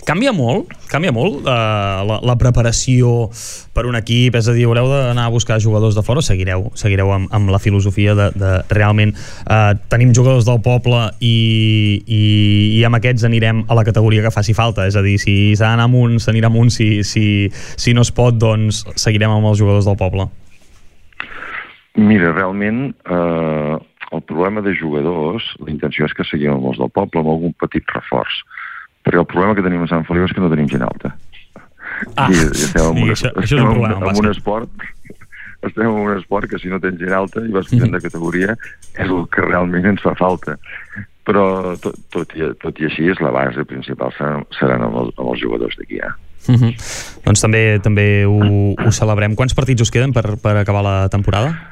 Canvia molt, canvia molt uh, la, la preparació per un equip, és a dir, haureu d'anar a buscar jugadors de fora o seguireu, seguireu amb, amb la filosofia de, de realment uh, tenim jugadors del poble i, i, i amb aquests anirem a la categoria que faci falta, és a dir, si s'ha d'anar amunt, s'anirà amunt, si, si, si no es pot, doncs seguirem amb els jugadors del poble. Mira, realment eh, el problema de jugadors, la intenció és que seguim amb els del poble amb algun petit reforç, perquè el problema que tenim a Sant Feliu és que no tenim gent alta. Ah, I, i estem sí, un, això, això és un problema, en un esport estem en un esport que si no tens gent alta i vas pujant de categoria és el que realment ens fa falta però tot, tot, i, tot i així és la base principal seran, seran amb, el, amb els jugadors d'aquí ja. Uh -huh. Doncs també també ho, ho celebrem. Quants partits us queden per, per acabar la temporada?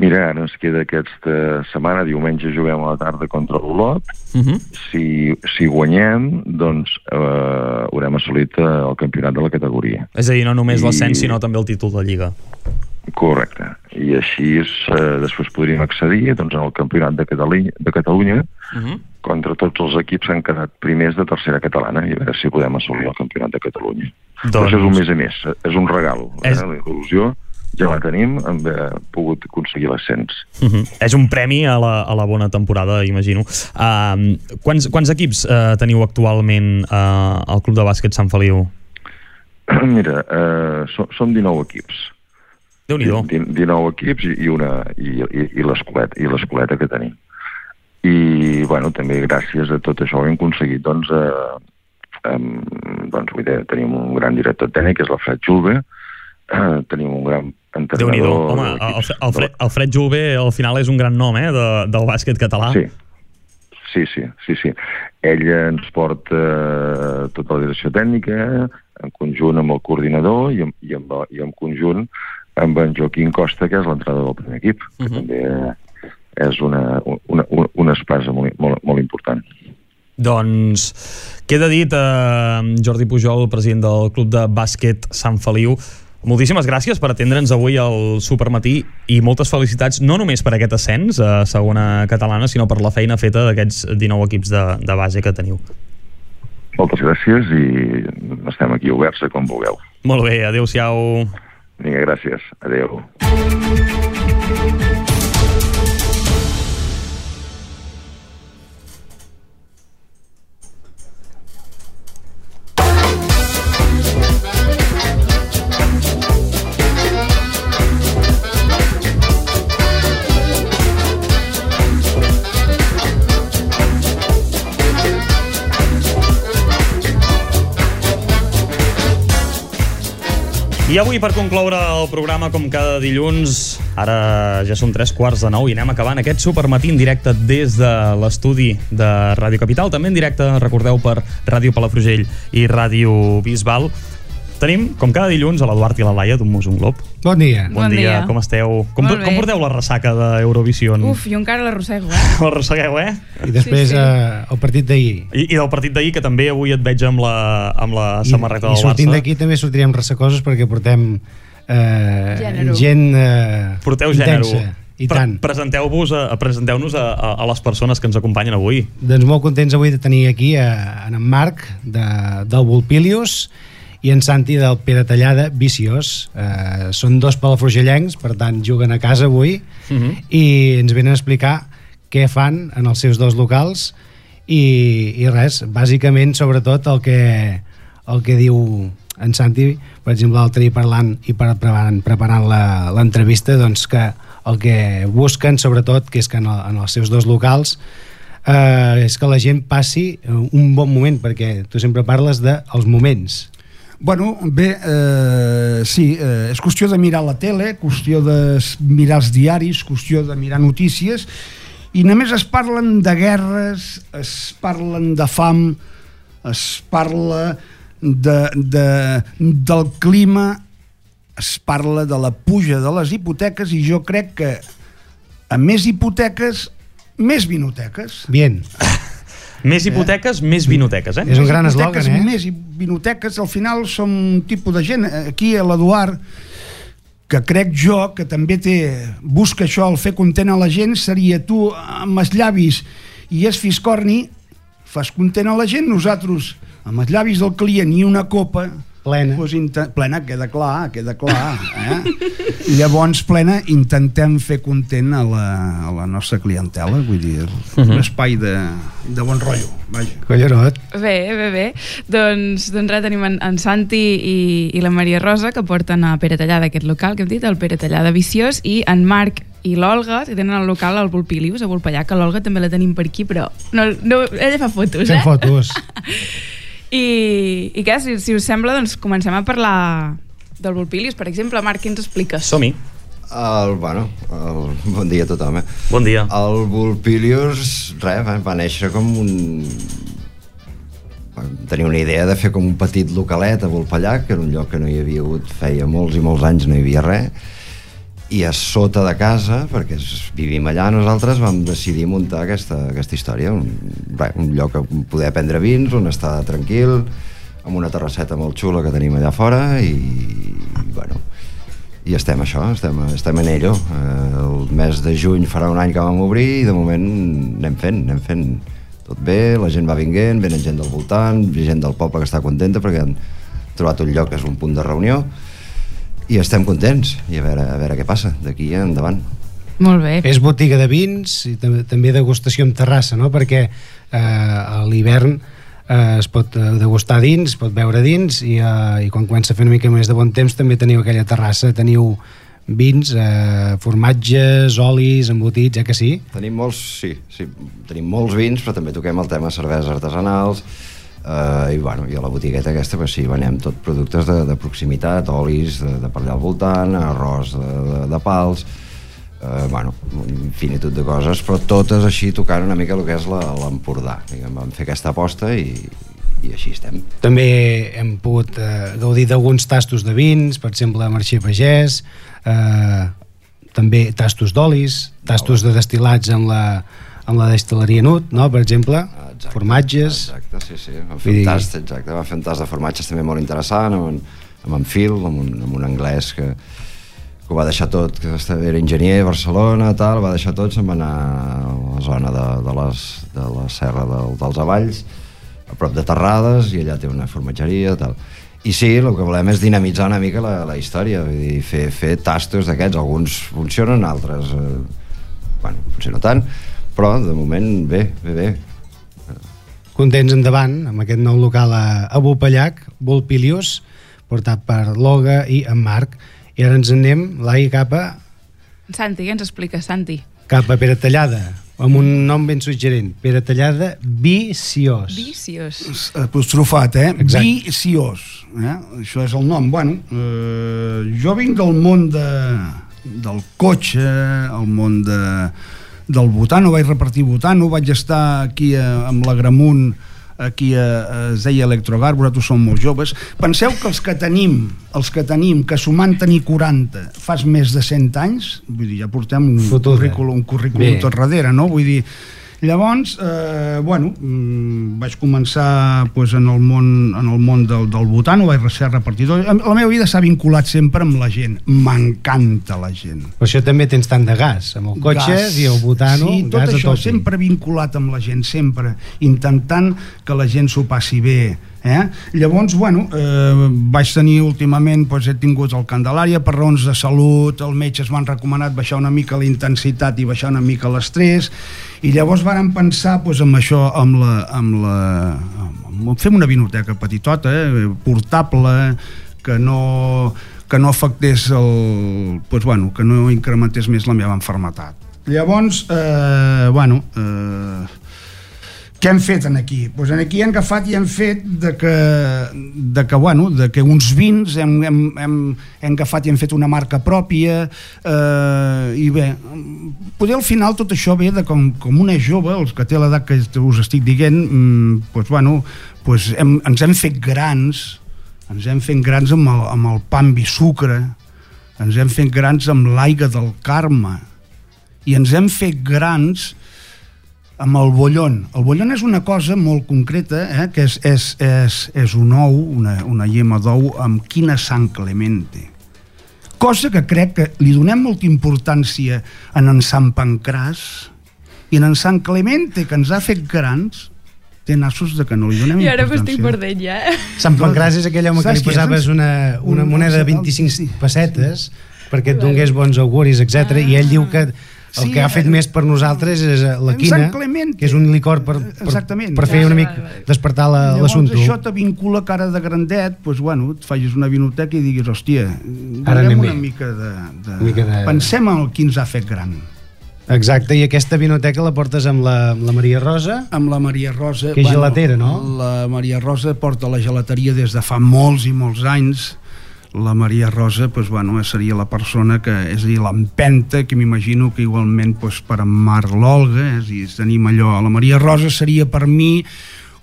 Mira, ara ens queda aquesta setmana, diumenge juguem a la tarda contra l'Olot. Uh -huh. si, si guanyem, doncs eh, haurem assolit eh, el campionat de la categoria. És a dir, no només I... l'ascens, sinó també el títol de Lliga. Correcte. I així eh, després podríem accedir doncs, al campionat de Catalunya, de Catalunya uh -huh. contra tots els equips que han quedat primers de tercera catalana i a veure si podem assolir el campionat de Catalunya. Doncs... Però això és un mes a més, és un regal, és... eh, la il·lusió ja la tenim, hem pogut aconseguir l'ascens. Uh -huh. És un premi a la, a la bona temporada, imagino. Uh, quants, quants equips uh, teniu actualment uh, al Club de Bàsquet Sant Feliu? Mira, uh, som, som 19 equips. déu nhi 19 equips i, una, i, i, i l'escoleta que tenim. I, bueno, també gràcies a tot això hem aconseguit, doncs, uh, um, doncs vull dir, tenim un gran director tècnic, que és l'Alfred Julve, uh, tenim un gran entrenador... Home, el, el, Fred, el Fred Jove al final és un gran nom eh, de, del bàsquet català. Sí, sí, sí, sí, sí. Ell ens porta eh, tota la direcció tècnica, en conjunt amb el coordinador i, i, amb, i en conjunt amb en Joaquim Costa, que és l'entrenador del primer equip, uh -huh. que mhm. també és una, una, una, una espasa molt, molt, molt important. Doncs queda dit eh, Jordi Pujol, president del Club de Bàsquet Sant Feliu, Moltíssimes gràcies per atendre'ns avui al Supermatí i moltes felicitats no només per aquest ascens a segona catalana, sinó per la feina feta d'aquests 19 equips de, de base que teniu. Moltes gràcies i estem aquí oberts a com vulgueu. Molt bé, adeu-siau. Vinga, gràcies. Adéu. I avui, per concloure el programa, com cada dilluns, ara ja són tres quarts de nou i anem acabant aquest supermatí en directe des de l'estudi de Ràdio Capital, també en directe, recordeu, per Ràdio Palafrugell i Ràdio Bisbal. Tenim, com cada dilluns, a l'Eduard i la Laia d'un Mus un Glob. Bon dia. Bon, dia. com esteu? Com, Molt com porteu la ressaca d'Eurovision? Uf, jo encara l'arrossego, eh? La ressegueu, eh? I després Sí, sí. Eh, el partit d'ahir. I, I del partit d'ahir, que també avui et veig amb la, amb la I, samarreta i del sortint Barça. d'aquí també sortirem ressecoses perquè portem eh, gent eh, Porteu gènere. intensa. I Pre- tant. Presenteu-vos a, a presenteu-nos a, a, a les persones que ens acompanyen avui. Doncs molt contents avui de tenir aquí a, en en Marc de, del Volpilius i en Santi del Pere Tallada, Viciós. Eh, són dos palafrugellencs, per tant juguen a casa avui Uh -huh. i ens venen a explicar què fan en els seus dos locals i, i res, bàsicament sobretot el que, el que diu en Santi, per exemple l'altre parlant i per- preparant, preparant la- l'entrevista doncs que el que busquen sobretot que és que en, el, en els seus dos locals eh, és que la gent passi un bon moment perquè tu sempre parles dels moments Bueno, bé, eh, sí, eh, és qüestió de mirar la tele, qüestió de mirar els diaris, qüestió de mirar notícies, i només es parlen de guerres, es parlen de fam, es parla de, de, del clima, es parla de la puja de les hipoteques, i jo crec que a més hipoteques, més vinoteques. Bien. Més hipoteques, més vinoteques, eh? És un gran eslògan, eh? Més i- vinoteques, al final som un tipus de gent. Aquí l'Eduard, que crec jo que també té, busca això, el fer content a la gent, seria tu amb els llavis i és fiscorni, fas content a la gent, nosaltres amb els llavis del client i una copa plena, inte- plena queda clar, queda clar eh? llavors plena intentem fer content a la, a la nostra clientela vull dir, un Mhm. espai de, de bon rotllo vaja. Collarot. Bé, bé, bé. Doncs, doncs res, tenim en, en Santi i, i la Maria Rosa, que porten a Pere Tallada aquest local, que hem dit, el Pere Tallada Viciós, i en Marc i l'Olga, que tenen el local al Volpilius, a Volpallà, que l'Olga també la tenim per aquí, però no, no, ella fa fotos, Fem eh? fotos. I, i què, si, si us sembla, doncs comencem a parlar del Volpilius. Per exemple, Marc, què ens expliques? Som-hi. El, bueno, el, bon dia a tothom, eh? Bon dia. El Volpilius, res, va, va néixer com un... va tenir una idea de fer com un petit localet a Volpallà, que era un lloc que no hi havia hagut, feia molts i molts anys no hi havia res, i a sota de casa, perquè vivim allà, nosaltres vam decidir muntar aquesta, aquesta història, un, res, un lloc on poder prendre vins, on estar tranquil, amb una terrasseta molt xula que tenim allà fora, i, i bueno, i estem això, estem, estem en ello. Eh, el mes de juny farà un any que vam obrir i de moment anem fent, anem fent tot bé, la gent va vinguent, venen gent del voltant, gent del poble que està contenta perquè han trobat un lloc que és un punt de reunió i estem contents i a veure, a veure què passa d'aquí endavant. Molt bé. És botiga de vins i tam també degustació amb terrassa, no? Perquè eh, a l'hivern eh, es pot eh, degustar dins, es pot beure dins i, eh, i quan comença a fer una mica més de bon temps també teniu aquella terrassa, teniu vins, eh, formatges, olis, embotits, eh que sí? Tenim molts, sí, sí, tenim molts vins, però també toquem el tema cerveses artesanals, eh, i, bueno, i a la botigueta aquesta pues, sí, venem tot productes de, de proximitat, olis de, de per allà al voltant, arròs de, de, de pals, eh, bueno, infinitud de coses, però totes així tocant una mica el que és l'Empordà. Vam fer aquesta aposta i, i així estem. També hem pogut eh, gaudir d'alguns tastos de vins, per exemple, Marxer Pagès, eh, també tastos d'olis, tastos de destil·lats amb la, amb la destil·leria Nut, no? per exemple, exacte, formatges... Exacte, sí, sí. Vull fer un tast, exacte. Vam fer un tast de formatges també molt interessant, amb, en- amb en Phil, amb un, amb un anglès que, que ho va deixar tot, que era enginyer a Barcelona, tal, va deixar tot, se'n va anar a la zona de, de, les, de la serra del, dels Avalls, a prop de Terrades, i allà té una formatgeria, tal. i sí, el que volem és dinamitzar una mica la, la història, vull dir, fer, fer tastos d'aquests, alguns funcionen, altres, eh, bueno, potser no tant, però de moment bé, bé, bé. Contents endavant amb aquest nou local a, a Bupellac, Volpilius, portat per l'Olga i en Marc. I ara ens en anem, Lai, cap a, Santi, què ens explica, Santi? cap a Pere Tallada, amb un nom ben suggerent. Pere Tallada, Viciós. Viciós. apostrofat, eh? Exacte. Viciós. Eh? Això és el nom. Bueno, eh, jo vinc del món de, del cotxe, el món de, del botano, vaig repartir botano, vaig estar aquí a, amb la Gramunt, aquí a, a es deia Electrogar, vosaltres som molt joves. Penseu que els que tenim, els que tenim, que sumant tenir 40 fas més de 100 anys, vull dir, ja portem un Fotuda. currículum, un currículum Bé. tot darrere, no? Vull dir, Llavors, eh, bueno, mm, vaig començar pues, en el món, en el món del, del botano, vaig ser repartidor. La meva vida s'ha vinculat sempre amb la gent. M'encanta la gent. Per això també tens tant de gas, amb el cotxe Gas. i el butano, sí, tot gas això tope. sempre vinculat amb la gent, sempre intentant que la gent s'ho passi bé eh? llavors, bueno eh, vaig tenir últimament doncs, he tingut el Candelària per raons de salut els metges m'han recomanat baixar una mica la intensitat i baixar una mica l'estrès i llavors vàrem pensar doncs, amb això amb la, amb la, amb, fem una vinoteca petitota eh, portable que no que no afectés el, doncs, bueno, que no incrementés més la meva enfermetat llavors eh, bueno eh, què hem fet en aquí? Pues en aquí hem agafat i hem fet de que, de que, bueno, de que uns vins hem, hem, hem, hem agafat i hem fet una marca pròpia eh, i bé, poder al final tot això ve de com, com una jove, els que té l'edat que us estic dient, mm, pues, bueno, pues hem, ens hem fet grans, ens hem fet grans amb el, amb el pa amb i sucre, ens hem fet grans amb l'aigua del Carme, i ens hem fet grans amb el bollon. El bollon és una cosa molt concreta, eh, que és, és, és, és un ou, una, una llema d'ou amb quina sang clemente. Cosa que crec que li donem molta importància en en Sant Pancràs i en en Sant Clemente, que ens ha fet grans, té nassos de que no li donem I ara m'estic perdent ja? Sant Pancràs és aquell home que li posaves una, una Un- moneda de un- 25 pessetes perquè et donés bons auguris, etc. I ell diu que el Sí, que ha fet eh, més per nosaltres és eh, la quina, Sant Clemente. que és un licor per, per, Exactament. per fer una mica despertar la- l'assumpte. això te vincula cara de grandet, doncs, bueno, et facis una vinoteca i diguis, hòstia, Ara anem una bé. mica de, de... Una mica de- Pensem en el qui ens ha fet gran. Exacte, i aquesta vinoteca la portes amb la, amb la Maria Rosa, Amb la Maria Rosa... que és gelatera, no? La Maria Rosa porta la gelateria des de fa molts i molts anys. La Maria Rosa doncs, bueno, seria la persona que, és a dir, l'empenta, que m'imagino que igualment doncs, per en Marc l'Olga, és a dir, tenim allò... La Maria Rosa seria per mi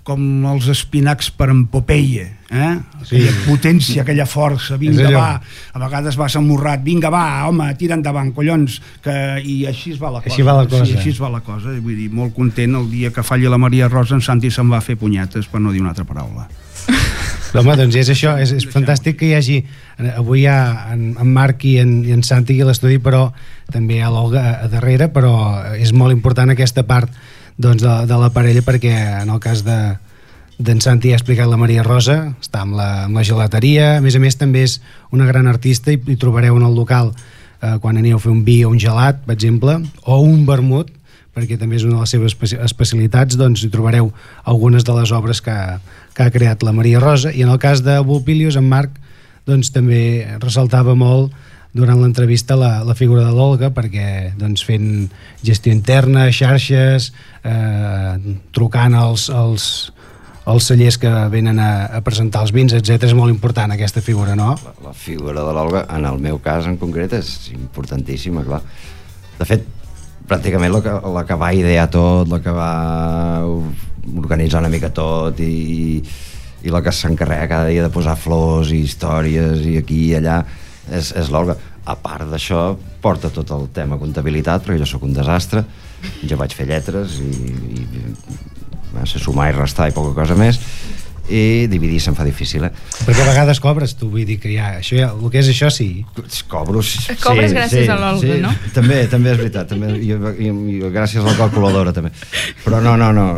com els espinacs per en Popeye, eh? Sí. Aquella potència, aquella força, vinga, va, a vegades vas amorrat, vinga, va, home, tira endavant, collons, que... i així es va la cosa. Així va la cosa. Sí, així es va la cosa, vull dir, molt content el dia que falli la Maria Rosa, en Santi se'n va fer punyetes, per no dir una altra paraula. Home, doncs és això, és, és fantàstic que hi hagi eh, avui hi ha en, en Marc i en, i en Santi a l'estudi, però també hi ha l'Olga a, a darrere, però és molt important aquesta part doncs, de, de la parella perquè en el cas de d'en Santi ha explicat la Maria Rosa, està amb la, amb la gelateria, a més a més també és una gran artista i, i trobareu en el local eh, quan aneu a fer un vi o un gelat, per exemple, o un vermut, perquè també és una de les seves especi- especialitats, doncs hi trobareu algunes de les obres que, que ha creat la Maria Rosa, i en el cas de Volpilius, en Marc, doncs també ressaltava molt durant l'entrevista la, la figura de l'Olga perquè doncs, fent gestió interna, xarxes, eh, trucant als, als, als cellers que venen a, a presentar els vins, etc és molt important aquesta figura, no? La figura de l'Olga, en el meu cas en concret, és importantíssima, clar. De fet, pràcticament la que, la que va idear tot, la que va organitzar una mica tot i, i la que s'encarrega cada dia de posar flors i històries i aquí i allà és, és l'Olga. A part d'això, porta tot el tema comptabilitat, perquè jo sóc un desastre, jo vaig fer lletres i, i va ser sumar i restar i poca cosa més, i dividir se'm fa difícil, eh? Perquè a vegades cobres tu, vull dir que ja, això ja, el que és això sí. Cobro, sí, Cobres gràcies a l'Olga, no? També, també és veritat, també, i, i, i gràcies a la calculadora també. Però no, no, no,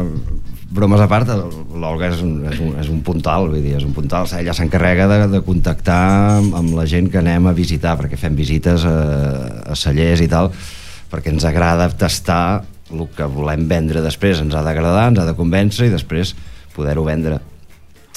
bromes a part, l'Olga és, un, és, un, és un puntal, vull dir, és un puntal. Ella s'encarrega de, de contactar amb, amb la gent que anem a visitar, perquè fem visites a, a cellers i tal, perquè ens agrada tastar el que volem vendre després. Ens ha d'agradar, ens ha de convèncer i després poder-ho vendre.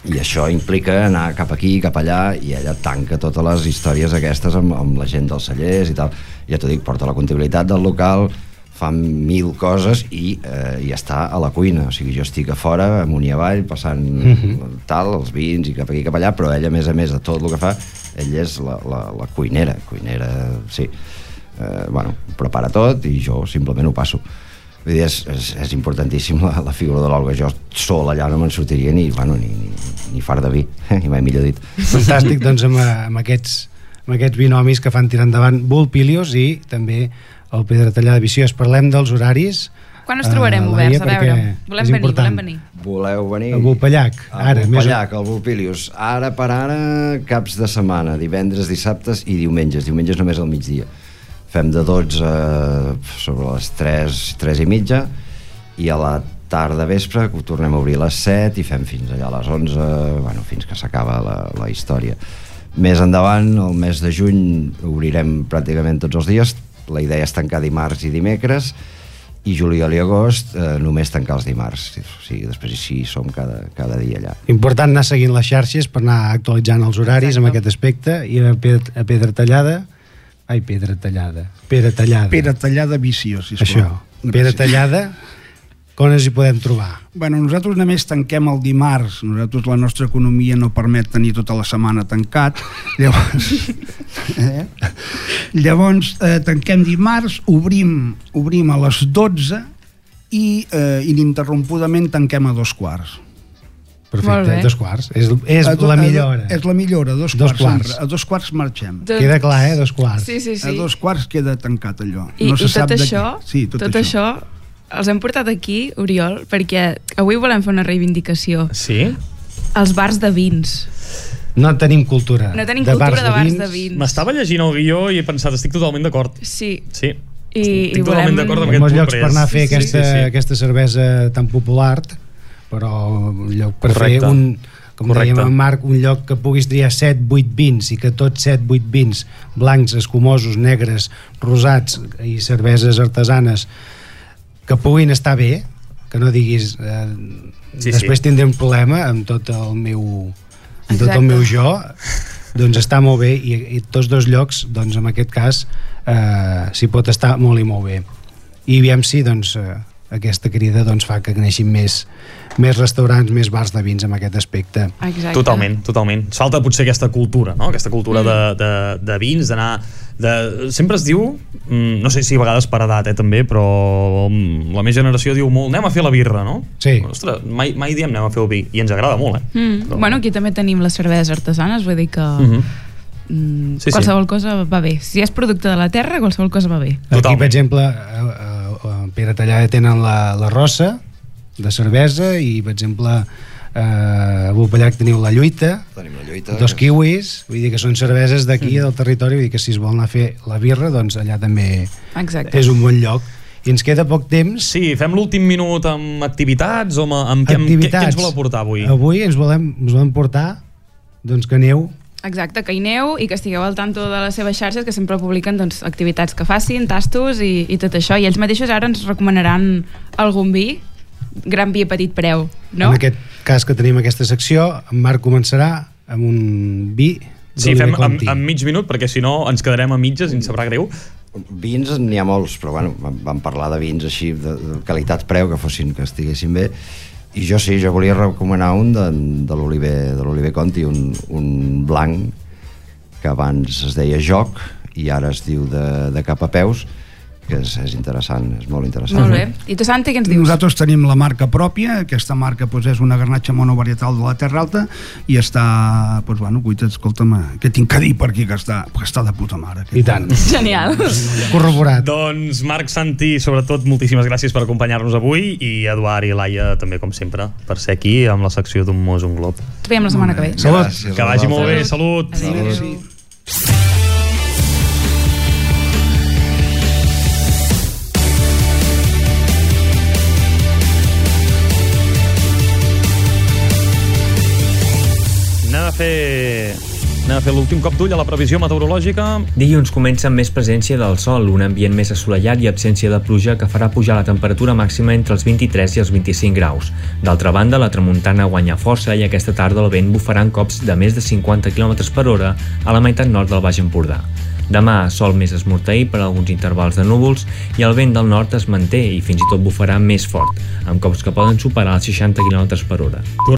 I això implica anar cap aquí, cap allà, i ella tanca totes les històries aquestes amb, amb la gent dels cellers i tal. Ja t'ho dic, porta la comptabilitat del local, fa mil coses i, eh, i està a la cuina o sigui, jo estic a fora, amunt i avall passant mm -hmm. tal, els vins i cap aquí cap allà, però ella a més a més de tot el que fa ella és la, la, la cuinera cuinera, sí eh, bueno, prepara tot i jo simplement ho passo Vull dir, és, és, és importantíssim la, la figura de l'Olga. Jo sol allà no me'n sortiria ni, bueno, ni, ni, ni far de vi, ni mai millor dit. Fantàstic, doncs, amb, amb, aquests, amb aquests binomis que fan tirar endavant Vulpilius i també el Pedra Tallada Viciós. Parlem dels horaris. Quan us trobarem eh, oberts? A veure, volem venir, important. volem venir. Voleu venir? El Vulpellac, ara. El més- Vulpellac, el Vulpilius. Ara per ara, caps de setmana, divendres, dissabtes i diumenges. Diumenges només al migdia. Fem de 12 sobre les 3, 3 i mitja i a la tarda vespre que ho tornem a obrir a les 7 i fem fins allà a les 11, bueno, fins que s'acaba la, la història. Més endavant, el mes de juny, obrirem pràcticament tots els dies. La idea és tancar dimarts i dimecres i juliol i agost eh, només tancar els dimarts. O sigui, després sí, som cada, cada dia allà. Important anar seguint les xarxes per anar actualitzant els horaris amb aquest aspecte i a Pedra, a Pedra Tallada ai, Pedra Tallada Pedra Tallada Pere Tallada Viciós, sisplau. això, Pedra Tallada on ens hi podem trobar? Bueno, nosaltres només tanquem el dimarts. Nosaltres la nostra economia no permet tenir tota la setmana tancat. Llavors, eh? Llavors eh, tanquem dimarts, obrim, obrim a les 12 i eh, ininterrompudament tanquem a dos quarts. Perfecte, dos quarts. És, és A do- la millor hora. És la millor hora, dos, Dos quarts. quarts. A dos quarts marxem. Doncs- Queda clar, eh? Dos quarts. Sí, sí, sí. A dos quarts queda tancat allò. I, no se i sap tot de això. Sí, tot, tot això. els hem portat aquí, Oriol, perquè avui volem fer una reivindicació. Sí? Els bars de vins. No tenim cultura. No tenim cultura de bars de vins. M'estava llegint el guió i he pensat, estic totalment d'acord. Sí. Sí. I, Estic i totalment volem... d'acord amb Hi ha aquest molts punt, llocs per anar a fer sí, aquesta, sí, sí. aquesta cervesa tan popular, però un lloc per Correcte. fer un, com Correcte. dèiem en Marc, un lloc que puguis triar 7-8 vins i que tots 7-8 vins blancs, escumosos, negres, rosats i cerveses artesanes que puguin estar bé, que no diguis eh, Sí, després sí. tindré un problema amb tot el meu amb tot el meu jo doncs està molt bé i, i tots dos llocs doncs en aquest cas eh, s'hi pot estar molt i molt bé i aviam si doncs, eh, aquesta crida doncs, fa que neixin més, més restaurants, més bars de vins en aquest aspecte Exacte. Totalment, totalment. Ens falta potser aquesta cultura, no? Aquesta cultura Mm. de, de, de vins, d'anar... De... Sempre es diu, mm, no sé si a vegades per edat, eh, també, però mm, la meva generació diu molt, anem a fer la birra, no? Sí. Ostres, mai, mai diem anem a fer el vi, i ens agrada molt, eh? Mm. Bueno, aquí també tenim les cerveses artesanes, vull dir que Mhm. mm, Sí, sí. qualsevol cosa va bé. Si és producte de la terra, qualsevol cosa va bé. Aquí, per exemple, Pere Tallada tenen la, la rossa de cervesa i, per exemple, eh, a Vulpellac teniu la lluita, Tenim la lluita. dos que- kiwis, vull dir que són cerveses d'aquí, del territori, vull dir que si es vol anar a fer la birra, doncs allà també Exacte. és un bon lloc. I ens queda poc temps. Sí, fem l'últim minut amb activitats o amb, amb, amb què, què ens voleu portar avui? Avui ens volem, ens volem portar doncs que aneu Exacte, que hi aneu i que estigueu al tanto de les seves xarxes que sempre publiquen doncs, activitats que facin, tastos i, i tot això. I ells mateixos ara ens recomanaran algun vi, gran vi a petit preu, no? En aquest cas que tenim aquesta secció, en Marc començarà amb un vi Sí, fem Conti. amb mig minut, perquè si no ens quedarem a mitges i ens sabrà greu. Vins n'hi ha molts, però bueno, vam, vam parlar de vins així de, de qualitat-preu, que fossin, que estiguessin bé, i jo sí, jo volia recomanar un de, de l'Oliver de l'Oliver Conti, un, un blanc que abans es deia Joc i ara es diu de, de cap a peus, que és, és interessant, és molt interessant. Molt bé. I tu, Santi, què ens dius? Nosaltres tenim la marca pròpia, aquesta marca doncs, és una garnatxa monovarietal de la Terra Alta i està, doncs, bueno, guaita, escolta'm, què tinc que dir per aquí, que està, que està de puta mare. I tant. Genial. Corroborat. Doncs Marc, Santi, sobretot moltíssimes gràcies per acompanyar-nos avui i Eduard i Laia també com sempre per ser aquí amb la secció d'un mos un glob. Ens veiem la setmana que ve. Salut. Gràcies Que vagi molt bé, salut. Salut. Fer Anem a fer l'últim cop d'ull a la previsió meteorològica. Dilluns comença amb més presència del sol, un ambient més assolellat i absència de pluja que farà pujar la temperatura màxima entre els 23 i els 25 graus. D'altra banda, la tramuntana guanya força i aquesta tarda el vent bufarà en cops de més de 50 km per hora a la meitat nord del Baix Empordà. Demà, sol més esmorteí per alguns intervals de núvols i el vent del nord es manté i fins i tot bufarà més fort, amb cops que poden superar els 60 km per hora.